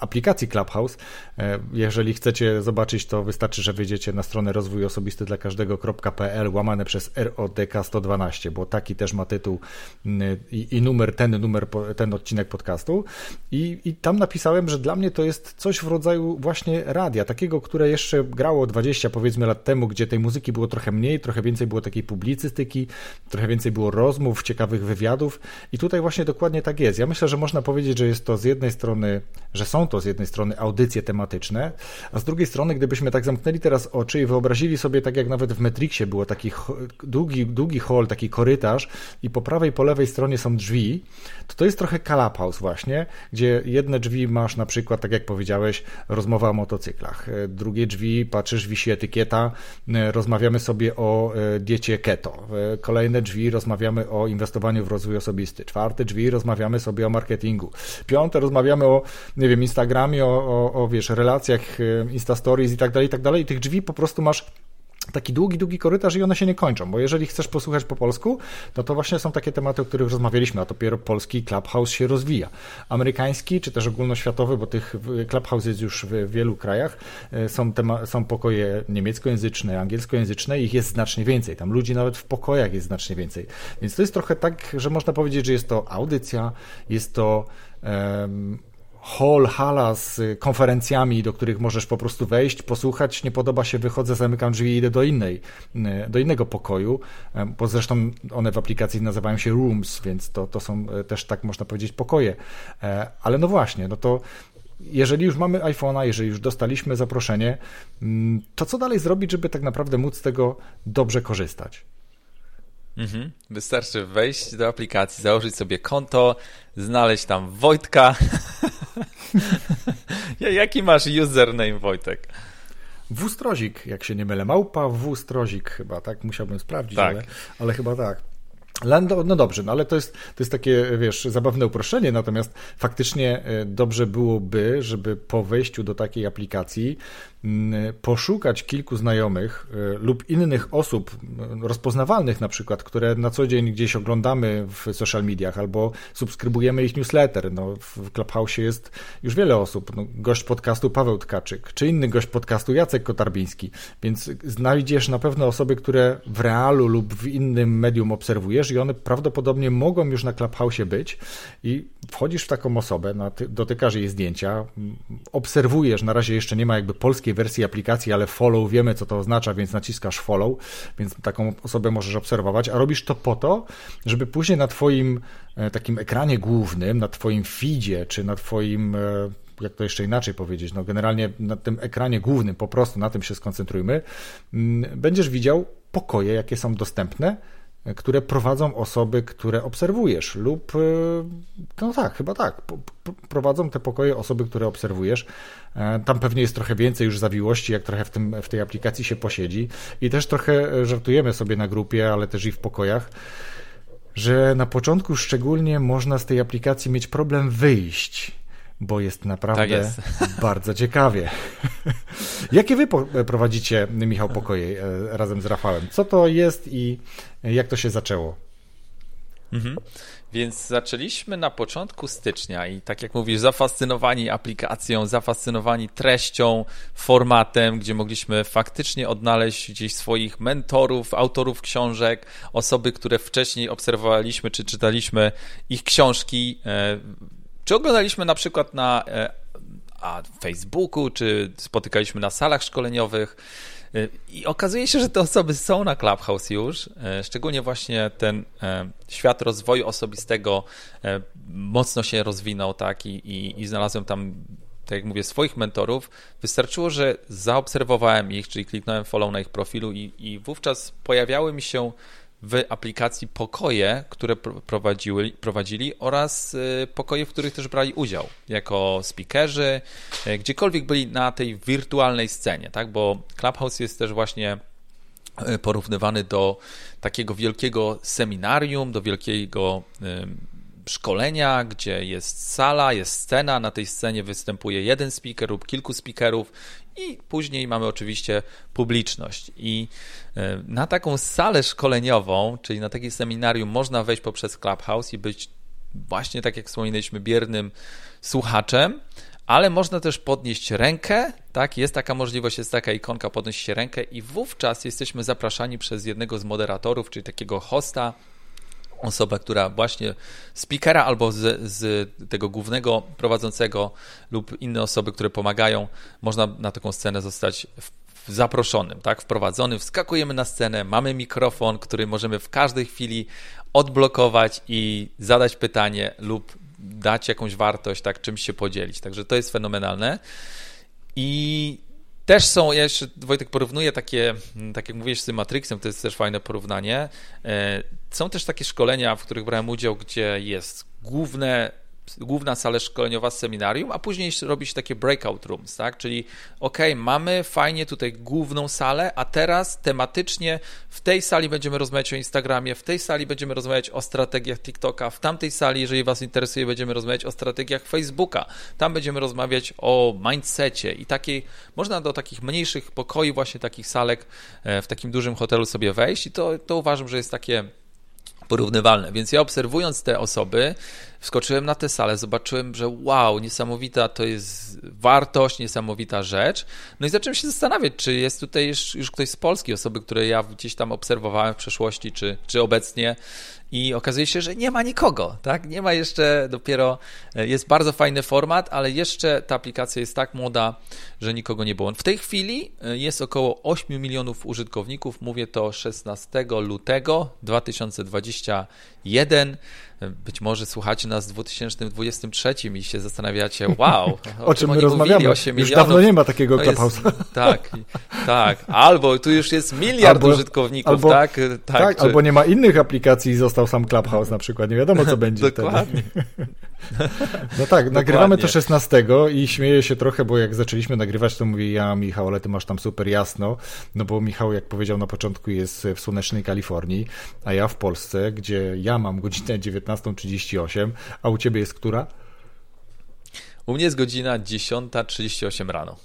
aplikacji Clubhouse. E, jeżeli chcecie zobaczyć, to wystarczy, że wejdziecie na stronę rozwój osobisty dla każdego.pl łamane przez RODK 112, bo taki też ma tytuł mm, i, i numer, ten numer, ten odcinek podcastu. I, I tam napisałem, że dla mnie to jest coś w rodzaju właśnie radia, takiego, które jeszcze grało 20 powiedzmy lat lat temu, gdzie tej muzyki było trochę mniej, trochę więcej było takiej publicystyki, trochę więcej było rozmów, ciekawych wywiadów i tutaj właśnie dokładnie tak jest. Ja myślę, że można powiedzieć, że jest to z jednej strony, że są to z jednej strony audycje tematyczne, a z drugiej strony, gdybyśmy tak zamknęli teraz oczy i wyobrazili sobie, tak jak nawet w Matrixie było taki długi, długi hall, taki korytarz i po prawej, po lewej stronie są drzwi, to to jest trochę Clubhouse właśnie, gdzie jedne drzwi masz na przykład, tak jak powiedziałeś, rozmowa o motocyklach, drugie drzwi, patrzysz, wisi etykieta, E, rozmawiamy sobie o e, diecie keto. E, kolejne drzwi rozmawiamy o inwestowaniu w rozwój osobisty. Czwarte drzwi rozmawiamy sobie o marketingu. Piąte rozmawiamy o, nie wiem, Instagramie, o, o, o wiesz, relacjach, Insta Stories i tak dalej, i tak dalej. Tych drzwi po prostu masz taki długi, długi korytarz i one się nie kończą, bo jeżeli chcesz posłuchać po polsku, no to właśnie są takie tematy, o których rozmawialiśmy, a dopiero polski Clubhouse się rozwija. Amerykański, czy też ogólnoświatowy, bo tych Clubhouse jest już w wielu krajach, e, są, tema, są pokoje niemieckojęzyczne, angielskojęzyczne, ich jest znacznie więcej, tam ludzi nawet w pokojach jest znacznie więcej, więc to jest trochę tak, że można powiedzieć, że jest to audycja, jest to um, hall, hala z konferencjami, do których możesz po prostu wejść, posłuchać, nie podoba się, wychodzę, zamykam drzwi i idę do innej, do innego pokoju, bo zresztą one w aplikacji nazywają się rooms, więc to, to są też tak można powiedzieć pokoje. E, ale no właśnie, no to jeżeli już mamy iPhone'a, jeżeli już dostaliśmy zaproszenie, mm, to co dalej zrobić, żeby tak naprawdę móc z tego dobrze korzystać? Mhm. Wystarczy wejść do aplikacji, założyć sobie konto, znaleźć tam Wojtka. Jaki masz username, Wojtek? Wustrozik, jak się nie mylę. Małpa Wustrozik chyba, tak? Musiałbym sprawdzić, tak. Ale, ale chyba tak. No, no dobrze, no ale to jest, to jest takie, wiesz, zabawne uproszczenie, natomiast faktycznie e, dobrze byłoby, żeby po wejściu do takiej aplikacji poszukać kilku znajomych e, lub innych osób rozpoznawalnych na przykład, które na co dzień gdzieś oglądamy w social mediach albo subskrybujemy ich newsletter. No, w Clubhouse jest już wiele osób. No, gość podcastu Paweł Tkaczyk, czy inny gość podcastu Jacek Kotarbiński, więc znajdziesz na pewno osoby, które w realu lub w innym medium obserwujesz i one prawdopodobnie mogą już na Clubhouse być i wchodzisz w taką osobę, dotykasz jej zdjęcia, obserwujesz, na razie jeszcze nie ma jakby polskiej wersji aplikacji, ale follow wiemy, co to oznacza, więc naciskasz follow, więc taką osobę możesz obserwować, a robisz to po to, żeby później na Twoim e, takim ekranie głównym, na Twoim feedzie, czy na Twoim jak to jeszcze inaczej powiedzieć, no generalnie na tym ekranie głównym, po prostu na tym się skoncentrujmy, mm, będziesz widział pokoje, jakie są dostępne, które prowadzą osoby, które obserwujesz, lub e, no tak, chyba tak, prowadzą te pokoje osoby, które obserwujesz. E, tam pewnie jest trochę więcej już zawiłości, jak trochę w, tym, w tej aplikacji się posiedzi. I też trochę żartujemy sobie na grupie, ale też i w pokojach, że na początku szczególnie można z tej aplikacji mieć problem wyjść bo jest naprawdę tak jest. bardzo ciekawie. Jakie wy prowadzicie, Michał Pokoje, e, razem z Rafałem? Co to jest i jak to się zaczęło? Mhm. Więc zaczęliśmy na początku stycznia i tak jak mówisz, zafascynowani aplikacją, zafascynowani treścią, formatem, gdzie mogliśmy faktycznie odnaleźć gdzieś swoich mentorów, autorów książek, osoby, które wcześniej obserwowaliśmy czy czytaliśmy ich książki e, czy oglądaliśmy na przykład na e, Facebooku, czy spotykaliśmy na salach szkoleniowych. E, I okazuje się, że te osoby są na Clubhouse już, e, szczególnie właśnie ten świat rozwoju osobistego mocno się rozwinął, tak, i, i, i znalazłem tam tak jak mówię, swoich mentorów, wystarczyło, że zaobserwowałem ich, czyli kliknąłem follow na ich profilu i, i wówczas pojawiały mi się w aplikacji pokoje, które prowadziły, prowadzili oraz y, pokoje, w których też brali udział jako speakerzy, y, gdziekolwiek byli na tej wirtualnej scenie, tak? bo Clubhouse jest też właśnie y, porównywany do takiego wielkiego seminarium, do wielkiego szkolenia, gdzie jest sala, jest scena, na tej scenie występuje jeden speaker lub kilku speakerów i później mamy oczywiście publiczność. I e, na taką salę szkoleniową, czyli na takie seminarium, można wejść poprzez Clubhouse i być właśnie, tak jak wspominaliśmy, biernym słuchaczem, ale można też podnieść rękę, tak, jest taka możliwość, jest taka ikonka, podnieść rękę i wówczas jesteśmy zapraszani przez jednego z moderatorów, czyli takiego hosta, osoba, która właśnie speakera albo z, z, tego głównego prowadzącego lub inne osoby, które pomagają, można na taką scenę zostać zaproszonym, tak, wprowadzonym, wskakujemy na scenę, mamy mikrofon, który możemy w każdej chwili odblokować i zadać pytanie lub dać jakąś wartość, tak, czymś się podzielić. Także to jest fenomenalne. I też są, ja jeszcze Wojtek porównuje takie, tak jak mówisz z tym Matrixem, to jest też fajne porównanie. E, są też takie szkolenia, w których brałem udział, gdzie jest główne główna sala szkoleniowa z seminarium, a później robić takie breakout rooms, tak? Czyli ok, mamy fajnie tutaj główną salę, a teraz tematycznie w tej sali będziemy rozmawiać o Instagramie, w tej sali będziemy rozmawiać o strategiach TikToka, w tamtej sali, jeżeli Was interesuje, będziemy rozmawiać o strategiach Facebooka, tam będziemy rozmawiać o mindsetie i takiej, można do takich mniejszych pokoi, właśnie takich salek e, w takim dużym hotelu sobie wejść i to, to uważam, że jest takie porównywalne. Więc ja obserwując te osoby, wskoczyłem na tę salę, zobaczyłem, że wow, niesamowita to jest wartość, niesamowita rzecz. No i zacząłem się zastanawiać, czy jest tutaj już, już ktoś z Polski, osoby, które ja gdzieś tam obserwowałem w przeszłości, czy, czy obecnie i okazuje się, że nie ma nikogo, tak? Nie ma jeszcze, dopiero e, jest bardzo fajny format, ale jeszcze ta aplikacja jest tak młoda, że nikogo nie było. W tej chwili e, jest około 8 milionów użytkowników, mówię to 16 lutego 2021. Być może słuchacie nas w 2023 i się zastanawiacie, wow, o, o czym my rozmawiamy. 8 już dawno nie ma takiego Clubhouse'a. Tak, tak. Albo tu już jest miliard albo, użytkowników, albo, tak? Tak, tak czy... albo nie ma innych aplikacji i został sam Clubhouse na przykład. Nie wiadomo, co będzie Dokładnie. No tak, nagrywamy to 16 i śmieję się trochę, bo jak zaczęliśmy nagrywać, to mówię ja, Michał, ale ty masz tam super jasno, no bo Michał, jak powiedział na początku, jest w słonecznej Kalifornii, a ja w Polsce, gdzie ja mam godzinę 19.38, a u ciebie jest która? U mnie jest godzina 10.38 rano.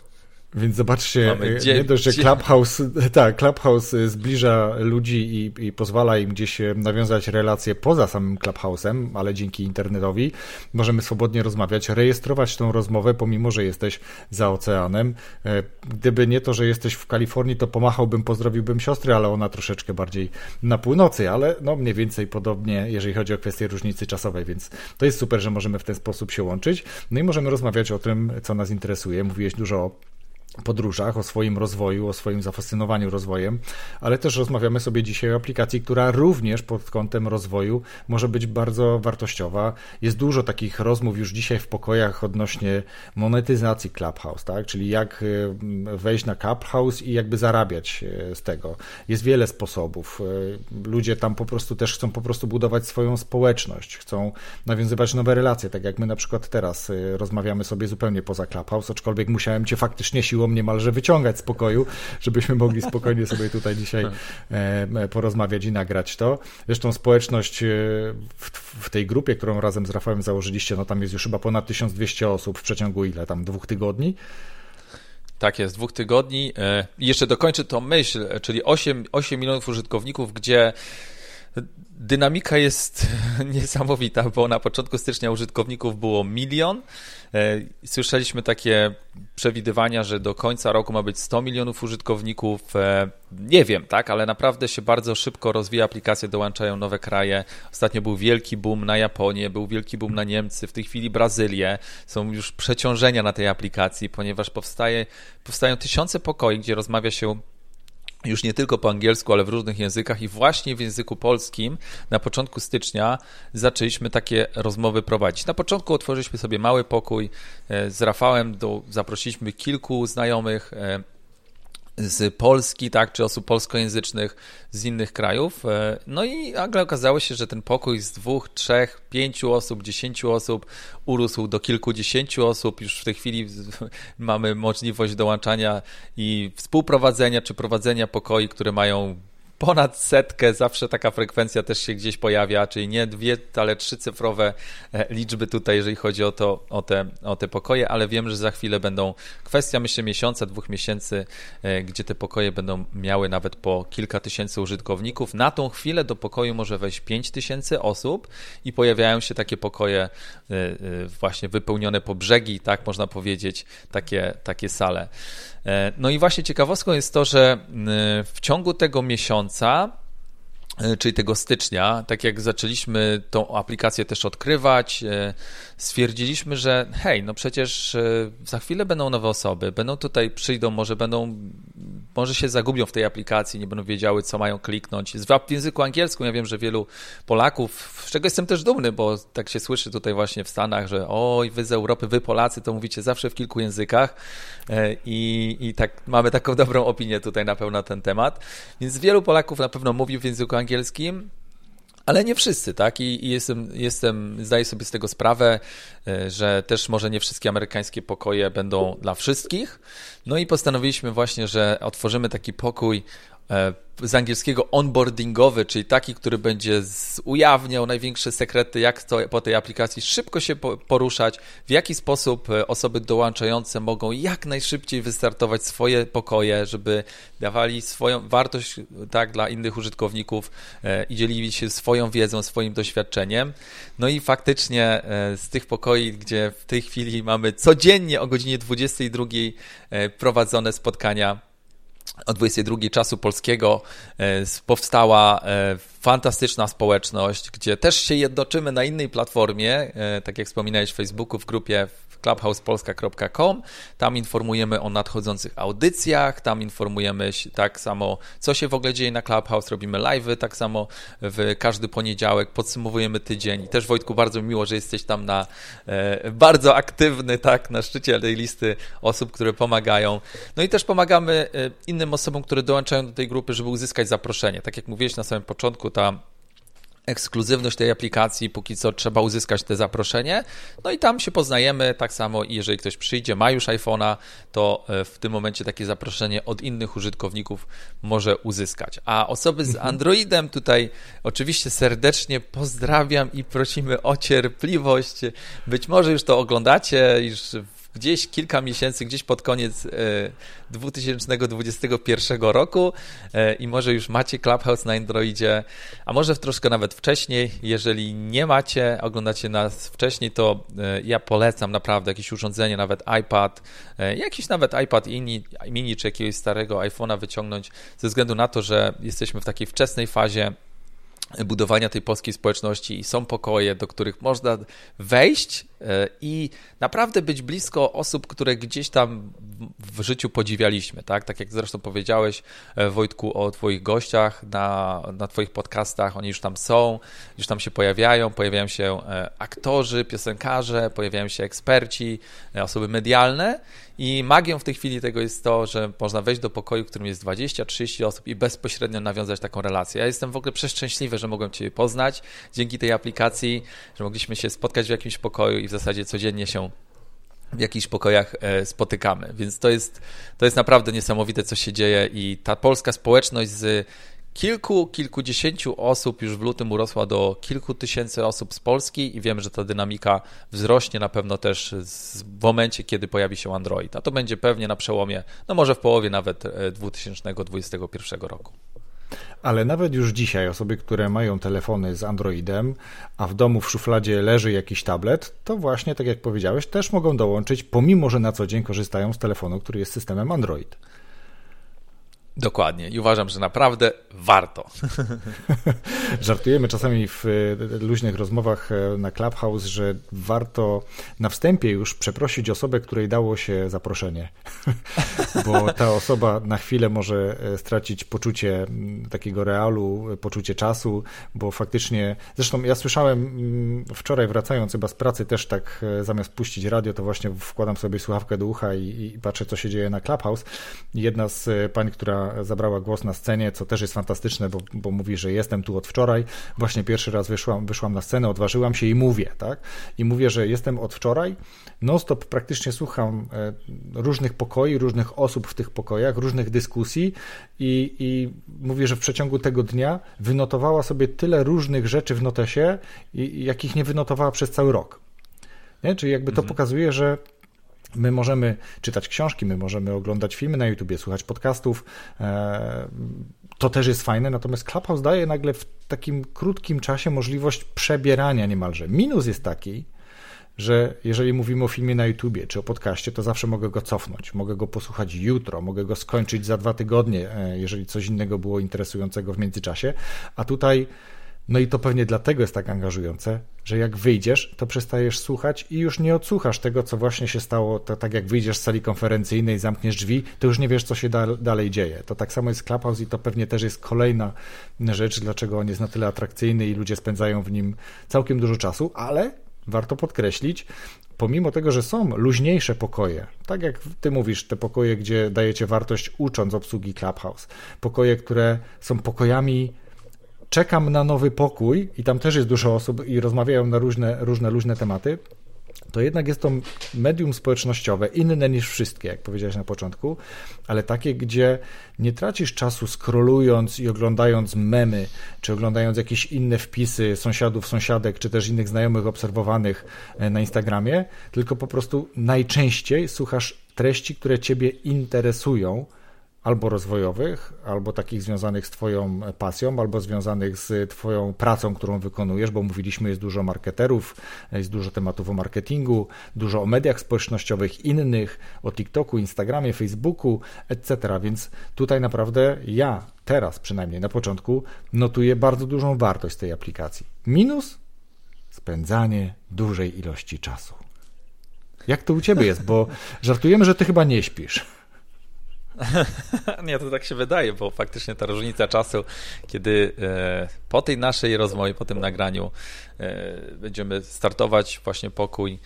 Więc zobaczcie, e, nie dość, że Clubhouse, tak, Clubhouse e, zbliża ludzi i, i, pozwala im gdzieś e, nawiązać relacje poza samym Clubhouse'em, ale dzięki internetowi możemy swobodnie rozmawiać, rejestrować tą rozmowę, pomimo, że jesteś za oceanem. Gdyby nie to, że jesteś w Kalifornii, to pomachałbym, pozdrowiłbym siostrę, ale ona troszeczkę bardziej na północy, ale no mniej więcej podobnie, jeżeli chodzi o kwestię różnicy czasowej, więc to jest super, że możemy w ten sposób się łączyć. No i możemy rozmawiać o tym, co nas interesuje. Mówiłeś dużo o podróżach, o swoim rozwoju, o swoim zafascynowaniu rozwojem, ale też rozmawiamy sobie dzisiaj o aplikacji, która również pod kątem rozwoju może być bardzo wartościowa. Jest dużo takich rozmów już dzisiaj w pokojach odnośnie monetyzacji Clubhouse, tak? czyli jak y, wejść na Clubhouse i jakby zarabiać y, z tego. Jest wiele sposobów. Y, ludzie tam po prostu też chcą po prostu budować swoją społeczność, chcą nawiązywać nowe relacje, tak jak my na przykład teraz rozmawiamy sobie zupełnie poza Clubhouse, aczkolwiek musiałem cię faktycznie siłą niemalże wyciągać z pokoju, żebyśmy mogli spokojnie sobie tutaj dzisiaj e, porozmawiać i nagrać to. Zresztą społeczność e, w, w tej grupie, którą razem z Rafałem założyliście, no tam jest już chyba ponad 1200 osób w przeciągu ile tam, dwóch tygodni? Tak jest, dwóch tygodni. E, I jeszcze dokończę tą myśl, czyli 8, 8 milionów użytkowników, gdzie dynamika jest niesamowita, bo na początku stycznia użytkowników było milion. E, słyszeliśmy takie przewidywania, że do końca roku ma być 100 milionów użytkowników. E, nie wiem, tak, ale naprawdę się bardzo szybko rozwija aplikacja, dołączają nowe kraje. Ostatnio był wielki boom na Japonię, był wielki boom na Niemcy, w tej chwili Brazylię. Są już przeciążenia na tej aplikacji, ponieważ powstaje, powstają tysiące pokoi, gdzie rozmawia się już nie tylko po angielsku, ale w różnych językach i właśnie w języku polskim na początku stycznia zaczęliśmy takie rozmowy prowadzić. Na początku otworzyliśmy sobie mały pokój e, z Rafałem, do, zaprosiliśmy kilku znajomych, e, z Polski, tak, czy osób polskojęzycznych z innych krajów. E, no i nagle okazało się, że ten pokój z dwóch, trzech, pięciu osób, dziesięciu osób urósł do kilkudziesięciu osób. Już w tej chwili mamy możliwość dołączania i współprowadzenia czy prowadzenia pokoi, które mają ponad setkę, zawsze taka frekwencja też się gdzieś pojawia, czyli nie dwie, ale trzycyfrowe e, liczby tutaj, jeżeli chodzi o, to, o, te, o te pokoje, ale wiem, że za chwilę będą kwestia, myślę, miesiąca, dwóch miesięcy, e, gdzie te pokoje będą miały nawet po kilka tysięcy użytkowników. Na tą chwilę do pokoju może wejść pięć tysięcy osób i pojawiają się takie pokoje e, właśnie wypełnione po brzegi, tak można powiedzieć, takie, takie sale. No i właśnie ciekawostką jest to, że w ciągu tego miesiąca e, czyli tego stycznia, tak jak zaczęliśmy tą aplikację też odkrywać, e, stwierdziliśmy, że hej, no przecież za chwilę będą nowe osoby, będą tutaj, przyjdą, może będą może się zagubią w tej aplikacji, nie będą wiedziały, co mają kliknąć. W języku angielskim ja wiem, że wielu Polaków, z czego jestem też dumny, bo tak się słyszy tutaj właśnie w Stanach, że oj, wy z Europy, wy Polacy, to mówicie zawsze w kilku językach e, i, i tak mamy taką dobrą opinię tutaj na pewno na ten temat. Więc wielu Polaków na pewno mówi w języku angielskim, ale nie wszyscy, tak? I, jestem, jestem, zdaję sobie z tego sprawę, e, że też może nie wszystkie amerykańskie pokoje będą dla wszystkich. No i postanowiliśmy właśnie, że otworzymy taki pokój z angielskiego onboardingowy, czyli taki, który będzie ujawniał największe sekrety, jak to po tej aplikacji szybko się poruszać, w jaki sposób e, osoby dołączające mogą jak najszybciej wystartować swoje pokoje, żeby dawali swoją wartość tak dla innych użytkowników e, i dzielili się swoją wiedzą, swoim doświadczeniem. No i faktycznie e, z tych pokoi, gdzie w tej chwili mamy codziennie o godzinie 22 prowadzone spotkania o 22 czasu polskiego e, powstała e, fantastyczna społeczność, gdzie też się jednoczymy na innej platformie, e, tak jak wspominałeś w Facebooku, w grupie clubhousepolska.com. Tam informujemy o nadchodzących audycjach, tam informujemy tak samo, co się w ogóle dzieje na Clubhouse, robimy live'y, tak samo w każdy poniedziałek podsumowujemy tydzień. I też Wojtku, bardzo miło, że jesteś tam na bardzo aktywny, tak, na szczycie tej listy osób, które pomagają. No i też pomagamy e, innym osobom, które dołączają do tej grupy, żeby uzyskać zaproszenie. Tak jak mówiłeś na samym początku, ta ekskluzywność tej aplikacji, póki co trzeba uzyskać te zaproszenie. No i tam się poznajemy, tak samo i jeżeli ktoś przyjdzie, ma już iPhone'a, to e, w tym momencie takie zaproszenie od innych użytkowników może uzyskać. A osoby z mhm. Androidem tutaj oczywiście serdecznie pozdrawiam i prosimy o cierpliwość. Być może już to oglądacie, już gdzieś kilka miesięcy, gdzieś pod koniec 2021 e, roku e, i może już macie Clubhouse na Androidzie, a może troszkę nawet wcześniej. Jeżeli nie macie, oglądacie nas wcześniej, to e, ja polecam naprawdę jakieś urządzenie, nawet iPad, jakiś nawet iPad mini, mini czy jakiegoś starego iPhone'a wyciągnąć ze względu na to, że jesteśmy w takiej wczesnej fazie budowania tej polskiej społeczności i są pokoje, do których można wejść e, i naprawdę być blisko osób, które gdzieś tam w życiu podziwialiśmy, tak? Tak jak zresztą powiedziałeś, e, Wojtku, o Twoich gościach na, na Twoich podcastach, oni już tam są, już tam się pojawiają, pojawiają się e, aktorzy, piosenkarze, pojawiają się eksperci, osoby medialne i magią w tej chwili tego jest to, że można wejść do pokoju, w którym jest 20-30 osób i bezpośrednio nawiązać taką relację. Ja jestem w ogóle przeszczęśliwy, że mogłem Cię poznać dzięki tej aplikacji, że mogliśmy się spotkać w jakimś pokoju i w zasadzie codziennie się w jakichś pokojach e, spotykamy. Więc to jest, to jest naprawdę niesamowite, co się dzieje i ta polska społeczność z kilku, kilkudziesięciu osób już w lutym urosła do kilku tysięcy osób z Polski i wiem, że ta dynamika wzrośnie na pewno też w momencie, kiedy pojawi się Android. A to będzie pewnie na przełomie, no może w połowie nawet 2021 e, roku. Ale nawet już dzisiaj osoby, które mają telefony z Androidem, a w domu w szufladzie leży jakiś tablet, to właśnie, tak jak powiedziałeś, też mogą dołączyć, pomimo że na co dzień korzystają z telefonu, który jest systemem Android. Dokładnie i uważam, że naprawdę warto. Żartujemy czasami w e, luźnych rozmowach e, na Clubhouse, że warto na wstępie już przeprosić osobę, której dało się zaproszenie, bo ta osoba na chwilę może e, stracić poczucie takiego realu, poczucie czasu, bo faktycznie, zresztą ja słyszałem wczoraj wracając chyba z pracy też tak zamiast puścić radio, to właśnie wkładam sobie słuchawkę do ucha i, i patrzę, co się dzieje na Clubhouse. Jedna z pań, która zabrała głos na scenie, co też jest fantastyczne, bo, bo mówi, że jestem tu od wczoraj. Właśnie pierwszy raz wyszłam, wyszłam na scenę, odważyłam się i mówię, tak? I mówię, że jestem od wczoraj. Non-stop praktycznie słucham e, różnych pokoi, różnych osób w tych pokojach, różnych dyskusji i, i mówię, że w przeciągu tego dnia wynotowała sobie tyle różnych rzeczy w notesie, jakich nie wynotowała przez cały rok. Nie? Czyli jakby to mhm. pokazuje, że My możemy czytać książki, my możemy oglądać filmy na YouTubie, słuchać podcastów. E, to też jest fajne, natomiast Clubhouse daje nagle w takim krótkim czasie możliwość przebierania niemalże. Minus jest taki, że jeżeli mówimy o filmie na YouTubie czy o podcaście, to zawsze mogę go cofnąć. Mogę go posłuchać jutro, mogę go skończyć za dwa tygodnie, e, jeżeli coś innego było interesującego w międzyczasie. A tutaj no i to pewnie dlatego jest tak angażujące, że jak wyjdziesz, to przestajesz słuchać i już nie odsłuchasz tego, co właśnie się stało. To tak jak wyjdziesz z sali konferencyjnej, zamkniesz drzwi, to już nie wiesz, co się da, dalej dzieje. To tak samo jest Clubhouse i to pewnie też jest kolejna rzecz, dlaczego on jest na tyle atrakcyjny i ludzie spędzają w nim całkiem dużo czasu, ale warto podkreślić, pomimo tego, że są luźniejsze pokoje, tak jak ty mówisz, te pokoje, gdzie dajecie wartość ucząc obsługi Clubhouse, pokoje, które są pokojami czekam na nowy pokój i tam też jest dużo osób i rozmawiają na różne, różne luźne tematy, to jednak jest to medium społecznościowe, inne niż wszystkie, jak powiedziałeś na początku, ale takie, gdzie nie tracisz czasu scrollując i oglądając memy, czy oglądając jakieś inne wpisy sąsiadów, sąsiadek, czy też innych znajomych obserwowanych e, na Instagramie, tylko po prostu najczęściej słuchasz treści, które Ciebie interesują, albo rozwojowych, albo takich związanych z Twoją pasją, albo związanych z Twoją pracą, którą wykonujesz, bo mówiliśmy, jest dużo marketerów, jest dużo tematów o marketingu, dużo o mediach społecznościowych innych, o TikToku, Instagramie, Facebooku, etc. Więc tutaj naprawdę ja teraz przynajmniej na początku notuję bardzo dużą wartość tej aplikacji. Minus spędzanie dużej ilości czasu. Jak to u Ciebie jest? Bo żartujemy, że Ty chyba nie śpisz. Nie, to tak się wydaje, bo faktycznie ta różnica czasu, kiedy e, po tej naszej rozmowie, po tym nagraniu e, będziemy startować właśnie pokój,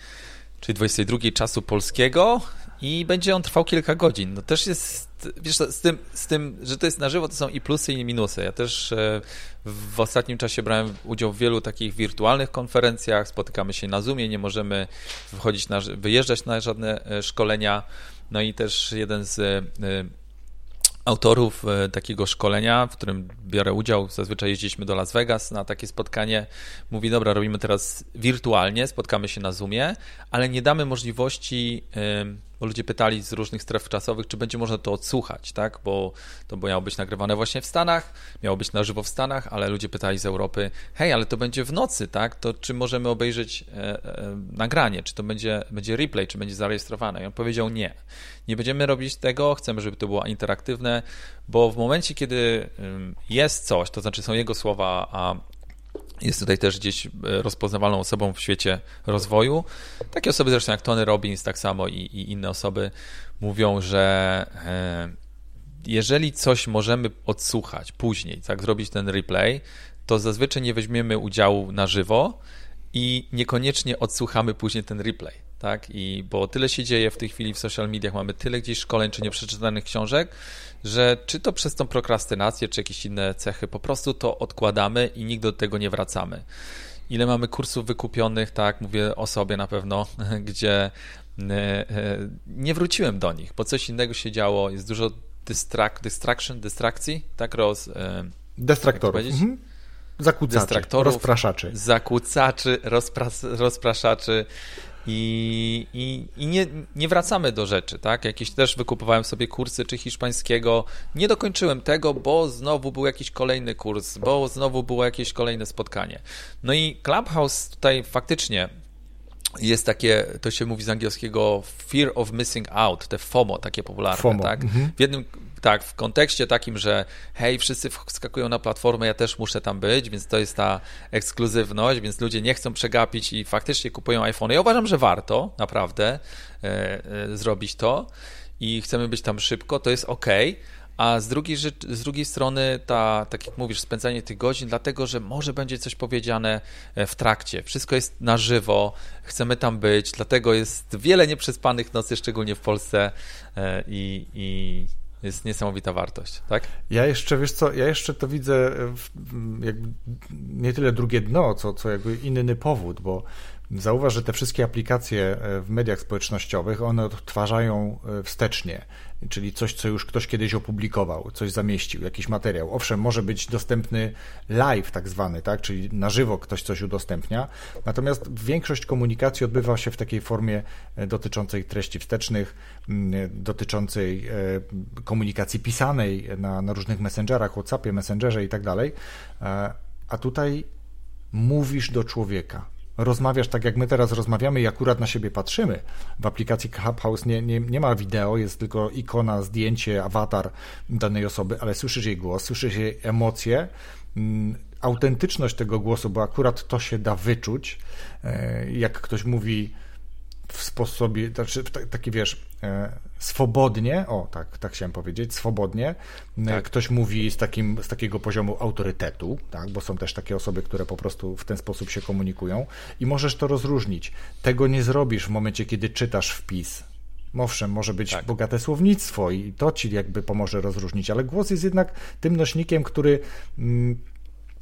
czyli 22 czasu polskiego i będzie on trwał kilka godzin. No też jest, wiesz, z tym, z tym, że to jest na żywo, to są i plusy i minusy. Ja też e, w ostatnim czasie brałem udział w wielu takich wirtualnych konferencjach, spotykamy się na Zoomie, nie możemy wychodzić na, wyjeżdżać na żadne szkolenia, no i też jeden z e, autorów e, takiego szkolenia, w którym biorę udział, zazwyczaj jeździliśmy do Las Vegas na takie spotkanie, mówi, dobra, robimy teraz wirtualnie, spotkamy się na Zoomie, ale nie damy możliwości bo ludzie pytali z różnych stref czasowych, czy będzie można to odsłuchać, tak? Bo to miało być nagrywane właśnie w Stanach, miało być na żywo w Stanach, ale ludzie pytali z Europy, hej, ale to będzie w nocy, tak? To czy możemy obejrzeć e, e, nagranie, czy to będzie, będzie replay, czy będzie zarejestrowane? I on powiedział nie. Nie będziemy robić tego, chcemy, żeby to było interaktywne, bo w momencie, kiedy jest coś, to znaczy są jego słowa, a jest tutaj też gdzieś rozpoznawalną osobą w świecie rozwoju. Takie osoby zresztą jak Tony Robbins, tak samo i, i inne osoby mówią, że jeżeli coś możemy odsłuchać później, tak, zrobić ten replay, to zazwyczaj nie weźmiemy udziału na żywo i niekoniecznie odsłuchamy później ten replay. Tak? I bo tyle się dzieje w tej chwili w social mediach, mamy tyle gdzieś szkoleń czy nieprzeczytanych książek, że czy to przez tą prokrastynację, czy jakieś inne cechy, po prostu to odkładamy i nigdy do tego nie wracamy. Ile mamy kursów wykupionych, tak, mówię o sobie na pewno, gdzie e, e, nie wróciłem do nich, bo coś innego się działo, jest dużo distract, distraction, dystrakcji, tak, roz... E, Destraktorów. Mhm. Zakłócaczy, rozpraszaczy. Zakłócaczy, rozpras, rozpraszaczy i, i, i nie, nie wracamy do rzeczy, tak? Jakieś też wykupowałem sobie kursy czy hiszpańskiego, nie dokończyłem tego, bo znowu był jakiś kolejny kurs, bo znowu było jakieś kolejne spotkanie. No i Clubhouse tutaj faktycznie jest takie, to się mówi z angielskiego fear of missing out, te FOMO takie popularne, FOMO. tak? Mhm. W jednym tak, w kontekście takim, że hej, wszyscy wskakują na platformę, ja też muszę tam być, więc to jest ta ekskluzywność, więc ludzie nie chcą przegapić i faktycznie kupują iPhone. Ja uważam, że warto naprawdę e, e, zrobić to i chcemy być tam szybko, to jest ok. A z drugiej, z drugiej strony, ta, tak jak mówisz, spędzanie tych godzin, dlatego że może będzie coś powiedziane e, w trakcie. Wszystko jest na żywo, chcemy tam być, dlatego jest wiele nieprzespanych nocy, szczególnie w Polsce i, i jest niesamowita wartość, tak? Ja jeszcze, wiesz co, ja jeszcze to widzę jakby nie tyle drugie dno, co, co jakby inny powód, bo Zauważ, że te wszystkie aplikacje e, w mediach społecznościowych, one odtwarzają e, wstecznie, czyli coś, co już ktoś kiedyś opublikował, coś zamieścił, jakiś materiał. Owszem, może być dostępny live tak zwany, tak, czyli na żywo ktoś coś udostępnia, natomiast większość komunikacji odbywa się w takiej formie e, dotyczącej treści wstecznych, dotyczącej komunikacji pisanej na, na różnych messengerach, WhatsAppie, Messengerze i tak dalej, a tutaj mówisz do człowieka rozmawiasz tak, jak my teraz rozmawiamy i akurat na siebie patrzymy. W aplikacji Clubhouse nie, nie, nie ma wideo, jest tylko ikona, zdjęcie, awatar danej osoby, ale słyszysz jej głos, słyszysz jej emocje, mm, autentyczność tego głosu, bo akurat to się da wyczuć. E, jak ktoś mówi w sposobie, znaczy taki wiesz, e, swobodnie, o tak, tak chciałem powiedzieć, swobodnie. E, tak. Ktoś mówi z, takim, z takiego poziomu autorytetu, tak, bo są też takie osoby, które po prostu w ten sposób się komunikują i możesz to rozróżnić. Tego nie zrobisz w momencie, kiedy czytasz wpis. Owszem, może być tak. bogate słownictwo i to ci jakby pomoże rozróżnić, ale głos jest jednak tym nośnikiem, który mm,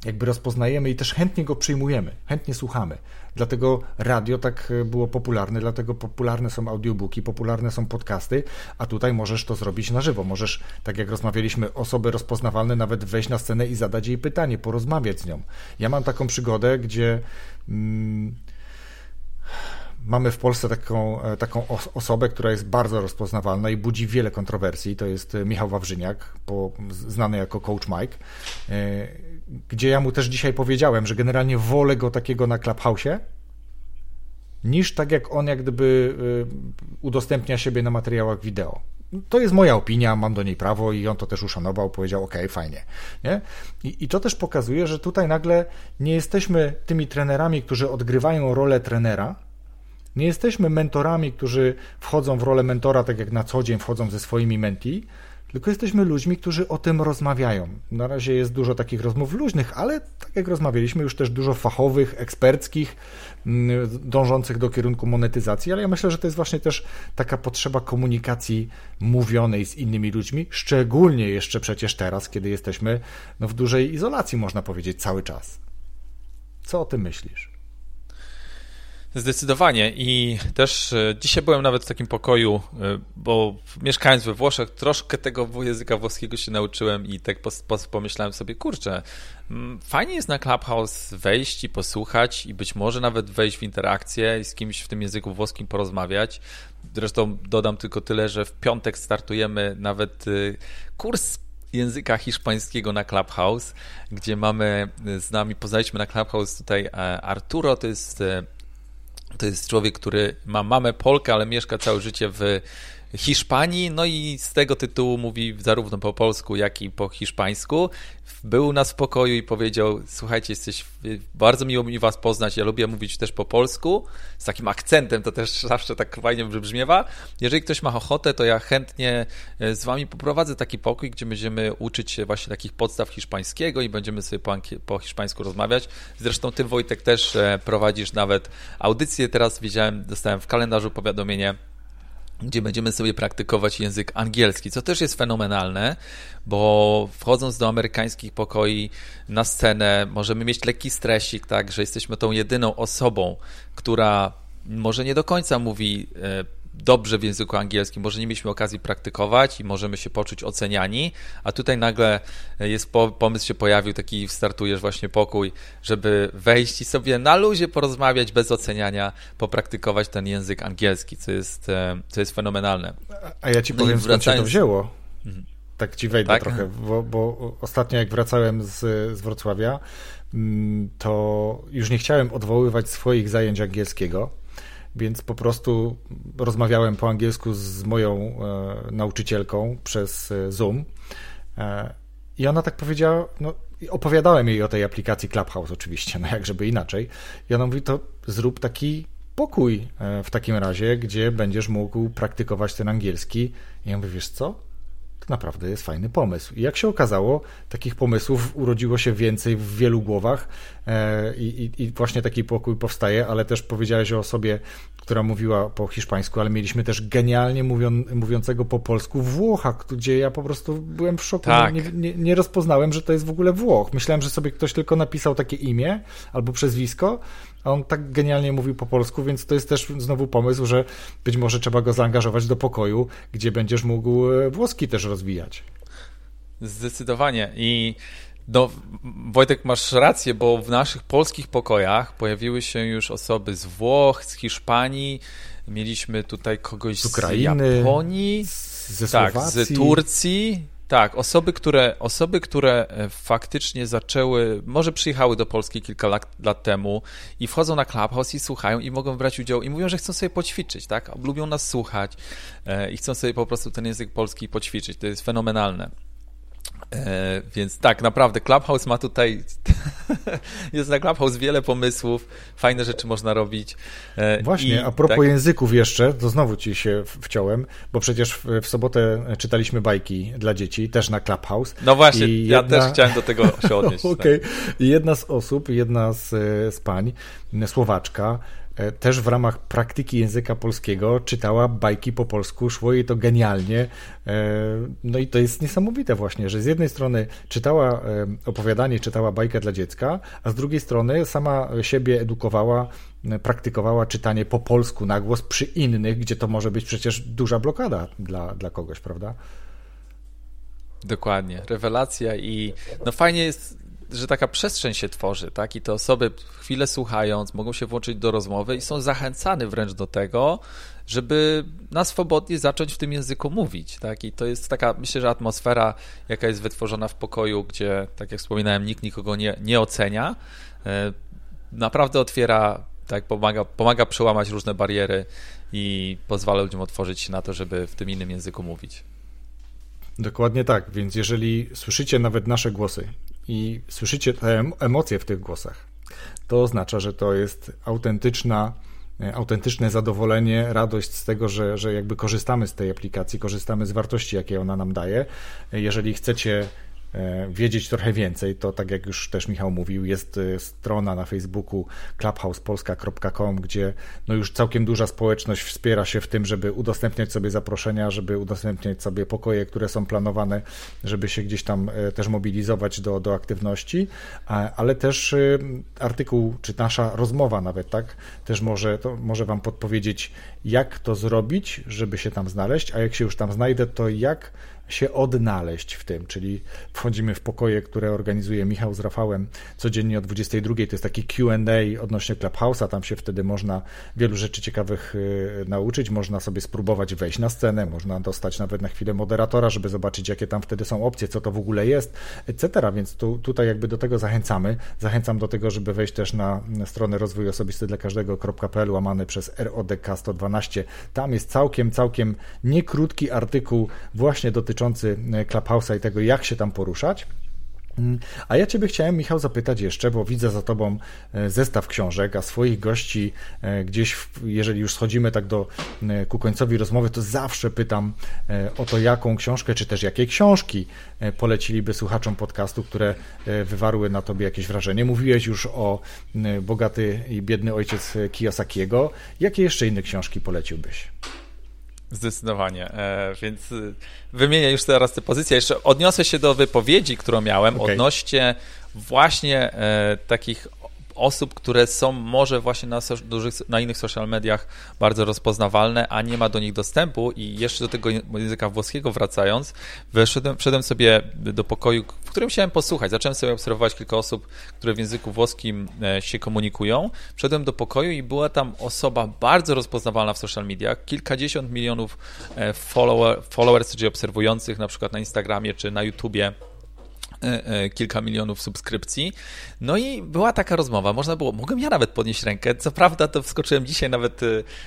jakby rozpoznajemy i też chętnie go przyjmujemy, chętnie słuchamy. Dlatego radio tak e, było popularne, dlatego popularne są audiobooki, popularne są podcasty, a tutaj możesz to zrobić na żywo. Możesz, tak jak rozmawialiśmy, osoby rozpoznawalne nawet wejść na scenę i zadać jej pytanie, porozmawiać z nią. Ja mam taką przygodę, gdzie. Mm, mamy w Polsce taką, e, taką osobę, która jest bardzo rozpoznawalna i budzi wiele kontrowersji. To jest e, Michał Wawrzyniak, po, znany jako Coach Mike gdzie ja mu też dzisiaj powiedziałem, że generalnie wolę go takiego na Clubhouse'ie, niż tak jak on jak gdyby y, udostępnia siebie na materiałach wideo. To jest moja opinia, mam do niej prawo i on to też uszanował, powiedział, ok, fajnie. Nie? I, I to też pokazuje, że tutaj nagle nie jesteśmy tymi trenerami, którzy odgrywają rolę trenera, nie jesteśmy mentorami, którzy wchodzą w rolę mentora, tak jak na co dzień wchodzą ze swoimi menti, tylko jesteśmy ludźmi, którzy o tym rozmawiają. Na razie jest dużo takich rozmów luźnych, ale tak jak rozmawialiśmy, już też dużo fachowych, eksperckich, mm, dążących do kierunku monetyzacji, ale ja myślę, że to jest właśnie też taka potrzeba komunikacji mówionej z innymi ludźmi, szczególnie jeszcze przecież teraz, kiedy jesteśmy no, w dużej izolacji, można powiedzieć, cały czas. Co o tym myślisz? Zdecydowanie i też e, dzisiaj byłem nawet w takim pokoju, e, bo mieszkając we Włoszech troszkę tego języka włoskiego się nauczyłem i tak pomyślałem sobie, kurczę, mm, fajnie jest na Clubhouse wejść i posłuchać i być może nawet wejść w interakcję i z kimś w tym języku włoskim porozmawiać. Zresztą dodam tylko tyle, że w piątek startujemy nawet e, kurs języka hiszpańskiego na Clubhouse, gdzie mamy z nami, poznaliśmy na Clubhouse tutaj Arturo, to jest to jest człowiek, który ma mamę Polkę, ale mieszka całe życie w Hiszpanii, no i z tego tytułu mówi zarówno po polsku, jak i po hiszpańsku. Był nas w pokoju i powiedział: Słuchajcie, jesteś bardzo miło mi Was poznać. Ja lubię mówić też po polsku, z takim akcentem, to też zawsze tak fajnie wybrzmiewa. Jeżeli ktoś ma ochotę, to ja chętnie e, z Wami poprowadzę taki pokój, gdzie będziemy uczyć się właśnie takich podstaw hiszpańskiego i będziemy sobie po, po hiszpańsku rozmawiać. Zresztą Ty, Wojtek, też e, prowadzisz nawet audycję. Teraz widziałem, dostałem w kalendarzu powiadomienie gdzie będziemy sobie praktykować język angielski, co też jest fenomenalne, bo wchodząc do amerykańskich pokoi na scenę, możemy mieć lekki stresik, tak, że jesteśmy tą jedyną osobą, która może nie do końca mówi e, dobrze w języku angielskim, może nie mieliśmy okazji praktykować i możemy się poczuć oceniani, a tutaj nagle jest pomysł się pojawił, taki startujesz właśnie pokój, żeby wejść i sobie na luzie porozmawiać bez oceniania, popraktykować ten język angielski, co jest, e, co jest fenomenalne. A ja ci no powiem, skąd się to wzięło. Mhm. Tak ci wejdę tak? trochę, bo, bo, ostatnio jak wracałem z, z Wrocławia, mm, to już nie chciałem odwoływać swoich zajęć angielskiego, więc po prostu rozmawiałem po angielsku z moją e, nauczycielką przez e, Zoom. E, I ona tak powiedziała, no opowiadałem jej o tej aplikacji Clubhouse oczywiście, no jak żeby inaczej. I ona mówi, to zrób taki pokój e, w takim razie, gdzie będziesz mógł praktykować ten angielski. I ja mówię, wiesz co? To naprawdę jest fajny pomysł. I jak się okazało, takich pomysłów urodziło się więcej w wielu głowach e, i, i, i, właśnie taki pokój powstaje, ale też powiedziałeś o osobie, która mówiła po hiszpańsku, ale mieliśmy też genialnie mówią, mówiącego po polsku Włocha, gdzie ja po prostu byłem w szoku. Tak. Nie, nie, nie rozpoznałem, że to jest w ogóle Włoch. Myślałem, że sobie ktoś tylko napisał takie imię albo przezwisko, a on tak genialnie mówił po polsku, więc to jest też znowu pomysł, że być może trzeba go zaangażować do pokoju, gdzie będziesz mógł e, włoski też rozwijać. Zdecydowanie i no, Wojtek, masz rację, bo w naszych polskich pokojach pojawiły się już osoby z Włoch, z Hiszpanii, mieliśmy tutaj kogoś z, Ukrainy, z Japonii, ze Słowacji. tak, z Turcji, tak, osoby które, osoby, które e, faktycznie zaczęły, może przyjechały do Polski kilka lat, lat, temu i wchodzą na Clubhouse i słuchają i mogą brać udział i mówią, że chcą sobie poćwiczyć, tak? Lubią nas słuchać e, i chcą sobie po prostu ten język polski poćwiczyć. To jest fenomenalne. E, więc tak, naprawdę Clubhouse ma tutaj, jest na Clubhouse wiele pomysłów, fajne rzeczy można robić. E, Właśnie, I, a propos tak... języków jeszcze, to znowu ci się wciąłem, bo przecież w, w, sobotę czytaliśmy bajki dla dzieci, też na Clubhouse. No właśnie, ja też chciałem do tego się odnieść. Okej, okay. tak. Jedna z osób, jedna z, z pań, Słowaczka, też w ramach praktyki języka polskiego czytała bajki po polsku, szło jej to genialnie. E, no i to jest niesamowite właśnie, że z jednej strony czytała e, opowiadanie, czytała bajkę dla dziecka, a z drugiej strony sama siebie edukowała, praktykowała czytanie po polsku na głos przy innych, gdzie to może być przecież duża blokada dla, dla kogoś, prawda? Dokładnie, rewelacja i no fajnie jest że taka przestrzeń się tworzy, tak? I te osoby chwilę słuchając mogą się włączyć do rozmowy i są zachęcane wręcz do tego, żeby na swobodnie zacząć w tym języku mówić, tak? I to jest taka, myślę, że atmosfera, jaka jest wytworzona w pokoju, gdzie, tak jak wspominałem, nikt nikogo nie, nie ocenia, e, naprawdę otwiera, tak, pomaga, pomaga przełamać różne bariery i pozwala ludziom otworzyć się na to, żeby w tym innym języku mówić. Dokładnie tak, więc jeżeli słyszycie nawet nasze głosy i słyszycie te emocje w tych głosach, to oznacza, że to jest autentyczna, e, autentyczne zadowolenie, radość z tego, że, że jakby korzystamy z tej aplikacji, korzystamy z wartości, jakie ona nam daje. Jeżeli chcecie E, wiedzieć trochę więcej, to tak jak już też Michał mówił, jest e, strona na Facebooku clubhousepolska.com, gdzie no już całkiem duża społeczność wspiera się w tym, żeby udostępniać sobie zaproszenia, żeby udostępniać sobie pokoje, które są planowane, żeby się gdzieś tam e, też mobilizować do, do aktywności, ale też artykuł, czy nasza rozmowa nawet, tak, też może, to może Wam podpowiedzieć, jak to zrobić, żeby się tam znaleźć, a jak się już tam znajdę, to jak się odnaleźć w tym, czyli wchodzimy w pokoje, które organizuje Michał z Rafałem codziennie o 22. To jest taki QA odnośnie Clubhouse'a. Tam się wtedy można wielu rzeczy ciekawych y, nauczyć. Można sobie spróbować wejść na scenę, można dostać nawet na chwilę moderatora, żeby zobaczyć, jakie tam wtedy są opcje, co to w ogóle jest, etc. Więc tu, tutaj jakby do tego zachęcamy. Zachęcam do tego, żeby wejść też na stronę rozwój osobisty dla każdego.pl łamany przez RODK 112. Tam jest całkiem, całkiem niekrótki artykuł właśnie dotyczący Clubhouse'a i tego, jak się tam poruszać. Mm, a ja Ciebie chciałem, Michał, zapytać jeszcze, bo widzę za Tobą e, zestaw książek, a swoich gości e, gdzieś, jeżeli już schodzimy tak do, e, ku końcowi rozmowy, to zawsze pytam o to, jaką książkę, czy też jakie książki poleciliby słuchaczom podcastu, które wywarły na Tobie jakieś wrażenie. Mówiłeś już o Bogaty i Biedny Ojciec Kiyosakiego. Jakie jeszcze inne książki poleciłbyś? Zdecydowanie. E, więc y, wymienię już teraz te pozycje. Jeszcze odniosę się do wypowiedzi, którą miałem okay. odnośnie właśnie e, takich osób, które są może właśnie na, dużych, na innych social mediach bardzo rozpoznawalne, a nie ma do nich dostępu i jeszcze do tego języka włoskiego wracając, wszedłem, wszedłem sobie do pokoju, w którym chciałem posłuchać. Zacząłem sobie obserwować kilka osób, które w języku włoskim e, się komunikują. Wszedłem do pokoju i była tam osoba bardzo rozpoznawalna w social mediach, kilkadziesiąt milionów e, follower, followers, czyli obserwujących na przykład na Instagramie czy na YouTubie kilka milionów subskrypcji. No i była taka rozmowa, można było, mogłem ja nawet podnieść rękę, co prawda to wskoczyłem dzisiaj, nawet, e,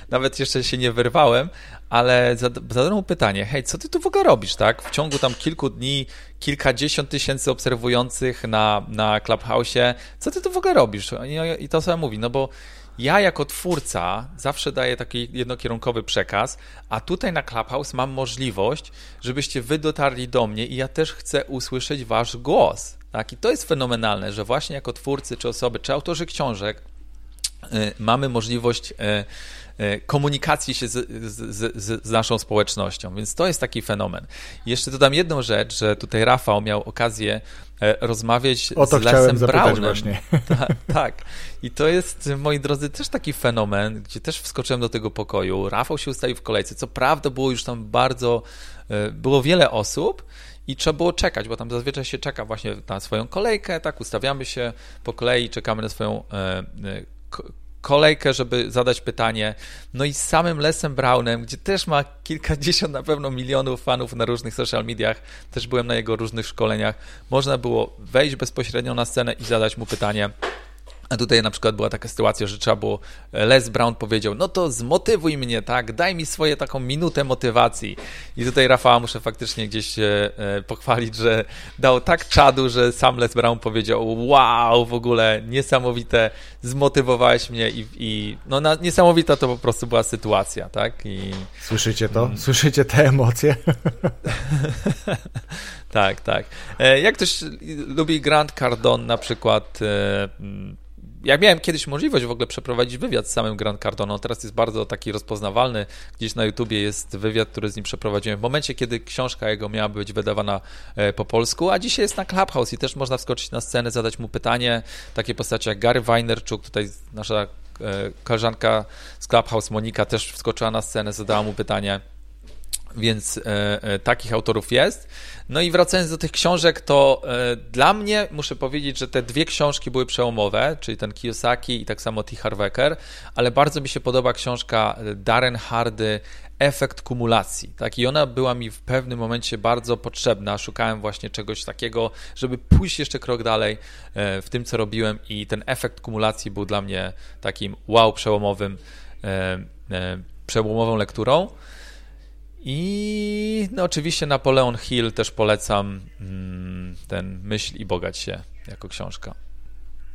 nawet jeszcze się nie wyrwałem, ale zadałem mu pytanie, hej, co ty tu w ogóle robisz, tak? W ciągu tam kilku dni, kilkadziesiąt tysięcy obserwujących na, na Clubhouse'ie, co ty tu w ogóle robisz? I, i to samo mówi, no bo ja jako twórca zawsze daję taki jednokierunkowy przekaz, a tutaj na Clubhouse mam możliwość, żebyście wy dotarli do mnie i ja też chcę usłyszeć wasz głos. Tak? I to jest fenomenalne, że właśnie jako twórcy, czy osoby, czy autorzy książek y, mamy możliwość y, komunikacji się z, z, z, z, naszą społecznością, więc to jest taki fenomen. Jeszcze dodam jedną rzecz, że tutaj Rafał miał okazję E, rozmawiać o to z Lesem Brownem. Właśnie. Ta, tak. I to jest, moi drodzy, też taki fenomen, gdzie też wskoczyłem do tego pokoju. Rafał się ustawił w kolejce. Co prawda było już tam bardzo, e, było wiele osób i trzeba było czekać, bo tam zazwyczaj się czeka właśnie na swoją kolejkę, tak, ustawiamy się po kolei, czekamy na swoją e, kolejkę, żeby zadać pytanie. No i z samym Lesem Brownem, gdzie też ma kilkadziesiąt na pewno milionów fanów na różnych social mediach, też byłem na jego różnych szkoleniach, można było wejść bezpośrednio na scenę i zadać mu pytanie. A tutaj na przykład była taka sytuacja, że trzeba było, Les Brown powiedział, no to zmotywuj mnie, tak, daj mi swoje taką minutę motywacji. I tutaj Rafała muszę faktycznie gdzieś e, pochwalić, że dał tak czadu, że sam Les Brown powiedział, wow, w ogóle niesamowite, zmotywowałeś mnie i, i no na, niesamowita to po prostu była sytuacja, tak. I... Słyszycie to? Słyszycie te emocje? tak, tak. E, jak ktoś lubi Grant Cardone na przykład, e, ja miałem kiedyś możliwość w ogóle przeprowadzić wywiad z samym Grant Cardone. Teraz jest bardzo taki rozpoznawalny. Gdzieś na YouTubie jest wywiad, który z nim przeprowadziłem w momencie, kiedy książka jego miała być wydawana e, po polsku, a dzisiaj jest na Clubhouse i też można wskoczyć na scenę, zadać mu pytanie. Takie postacie jak Gary Weinerczuk, tutaj nasza e, koleżanka z Clubhouse Monika też wskoczyła na scenę, zadała mu pytanie więc e, e, takich autorów jest. No i wracając do tych książek, to e, dla mnie muszę powiedzieć, że te dwie książki były przełomowe, czyli ten Kiyosaki i tak samo T. Harvecker, ale bardzo mi się podoba książka Darren Hardy Efekt kumulacji. Tak? I ona była mi w pewnym momencie bardzo potrzebna. Szukałem właśnie czegoś takiego, żeby pójść jeszcze krok dalej w tym, co robiłem, i ten efekt kumulacji był dla mnie takim wow, przełomowym, przełomową lekturą. I no, oczywiście Napoleon Hill też polecam mm, ten Myśl i bogać się jako książka.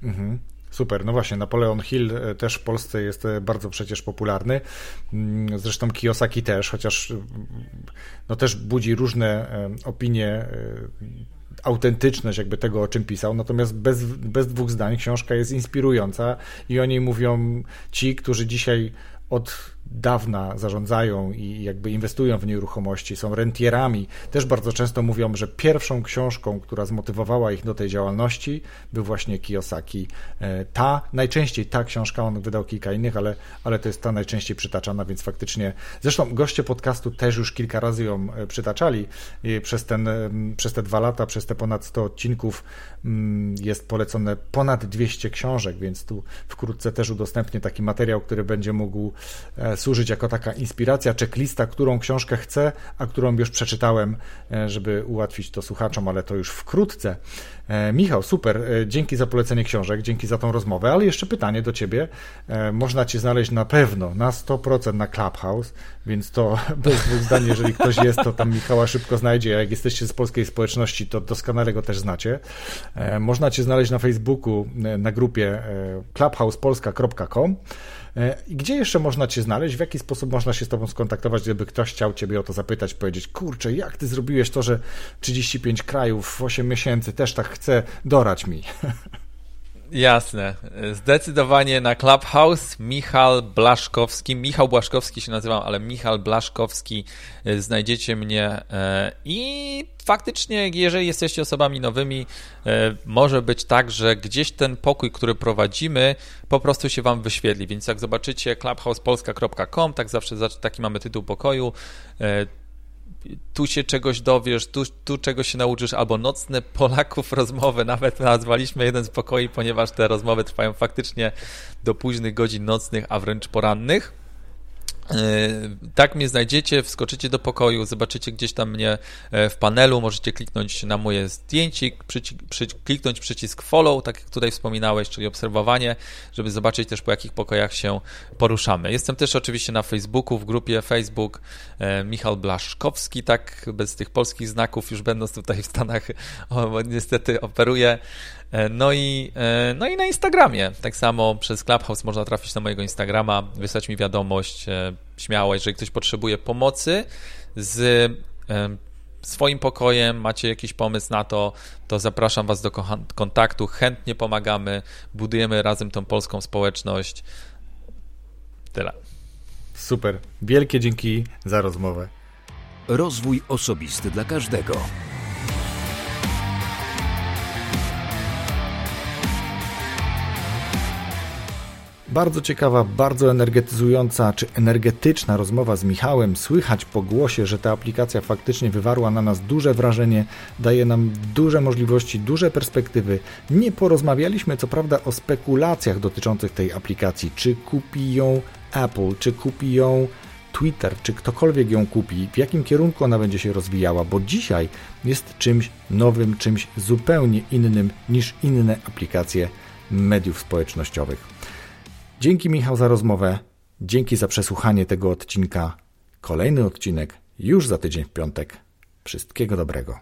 Mhm. Super, no właśnie, Napoleon Hill e, też w Polsce jest e, bardzo przecież popularny. Mm, zresztą Kiyosaki też, chociaż mm, no też budzi różne e, opinie, autentyczność jakby tego, o czym pisał. Natomiast bez, bez dwóch zdań książka jest inspirująca i o niej mówią ci, którzy dzisiaj od dawna zarządzają i jakby inwestują w nieruchomości, są rentierami, też bardzo często mówią, że pierwszą książką, która zmotywowała ich do tej działalności, był właśnie Kiyosaki. E, ta, najczęściej ta książka, on wydał kilka innych, ale, ale to jest ta najczęściej przytaczana, więc faktycznie, zresztą goście podcastu też już kilka razy ją e, przytaczali przez, ten, przez te dwa lata, przez te ponad 100 odcinków mm, jest polecone ponad 200 książek, więc tu wkrótce też udostępnię taki materiał, który będzie mógł e, służyć jako taka inspiracja, checklista, którą książkę chcę, a którą już przeczytałem, e, żeby ułatwić to słuchaczom, ale to już wkrótce. E, Michał, super, e, dzięki za polecenie książek, dzięki za tą rozmowę, ale jeszcze pytanie do Ciebie. Można Cię znaleźć na pewno, na 100% na Clubhouse, więc to bez dwóch zdań, jeżeli ktoś jest, to tam Michała szybko znajdzie, a jak jesteście z polskiej społeczności, to doskonale go też znacie. Można Cię znaleźć na Facebooku, na grupie clubhousepolska.com. E, gdzie jeszcze można Cię znaleźć? W jaki sposób można się z Tobą skontaktować, gdyby ktoś chciał Ciebie o to zapytać, powiedzieć, kurczę, jak Ty zrobiłeś to, że 35 krajów w 8 miesięcy też tak chce, dorać mi. Jasne. Zdecydowanie na Clubhouse Michał Blaszkowski. Michał Blaszkowski się nazywam, ale Michał Blaszkowski e, znajdziecie mnie e, i faktycznie, jeżeli jesteście osobami nowymi, e, może być tak, że gdzieś ten pokój, który prowadzimy, po prostu się wam wyświetli. Więc jak zobaczycie clubhousepolska.com, tak zawsze taki mamy tytuł pokoju, tu się czegoś dowiesz, tu, tu czegoś się nauczysz, albo nocne Polaków rozmowy, nawet nazwaliśmy jeden z pokoi, ponieważ te rozmowy trwają faktycznie do późnych godzin nocnych, a wręcz porannych. E, tak mnie znajdziecie, wskoczycie do pokoju, zobaczycie gdzieś tam mnie e, w panelu, możecie kliknąć na moje zdjęcie, przyci przy, kliknąć przycisk follow, tak jak tutaj wspominałeś, czyli obserwowanie, żeby zobaczyć też po jakich pokojach się poruszamy. Jestem też oczywiście na Facebooku, w grupie Facebook e, Michał Blaszkowski, tak bez tych polskich znaków, już będąc tutaj w Stanach, o, niestety operuję. E, no i, e, no i na Instagramie. Tak samo przez Clubhouse można trafić na mojego Instagrama, wysłać mi wiadomość e, śmiało, jeżeli ktoś potrzebuje pomocy z swoim pokojem, macie jakiś pomysł na to, to zapraszam Was do kontaktu. Chętnie pomagamy, budujemy razem tą polską społeczność. Tyle. Super. Wielkie dzięki za rozmowę. Rozwój osobisty dla każdego. Bardzo ciekawa, bardzo energetyzująca czy energetyczna rozmowa z Michałem. Słychać po głosie, że ta aplikacja faktycznie wywarła na nas duże wrażenie, daje nam duże możliwości, duże perspektywy. Nie porozmawialiśmy co prawda o spekulacjach dotyczących tej aplikacji, czy kupi ją Apple, czy kupi ją Twitter, czy ktokolwiek ją kupi, w jakim kierunku ona będzie się rozwijała, bo dzisiaj jest czymś nowym, czymś zupełnie innym niż inne aplikacje mediów społecznościowych. Dzięki Michał za rozmowę, dzięki za przesłuchanie tego odcinka. Kolejny odcinek już za tydzień w piątek. Wszystkiego dobrego.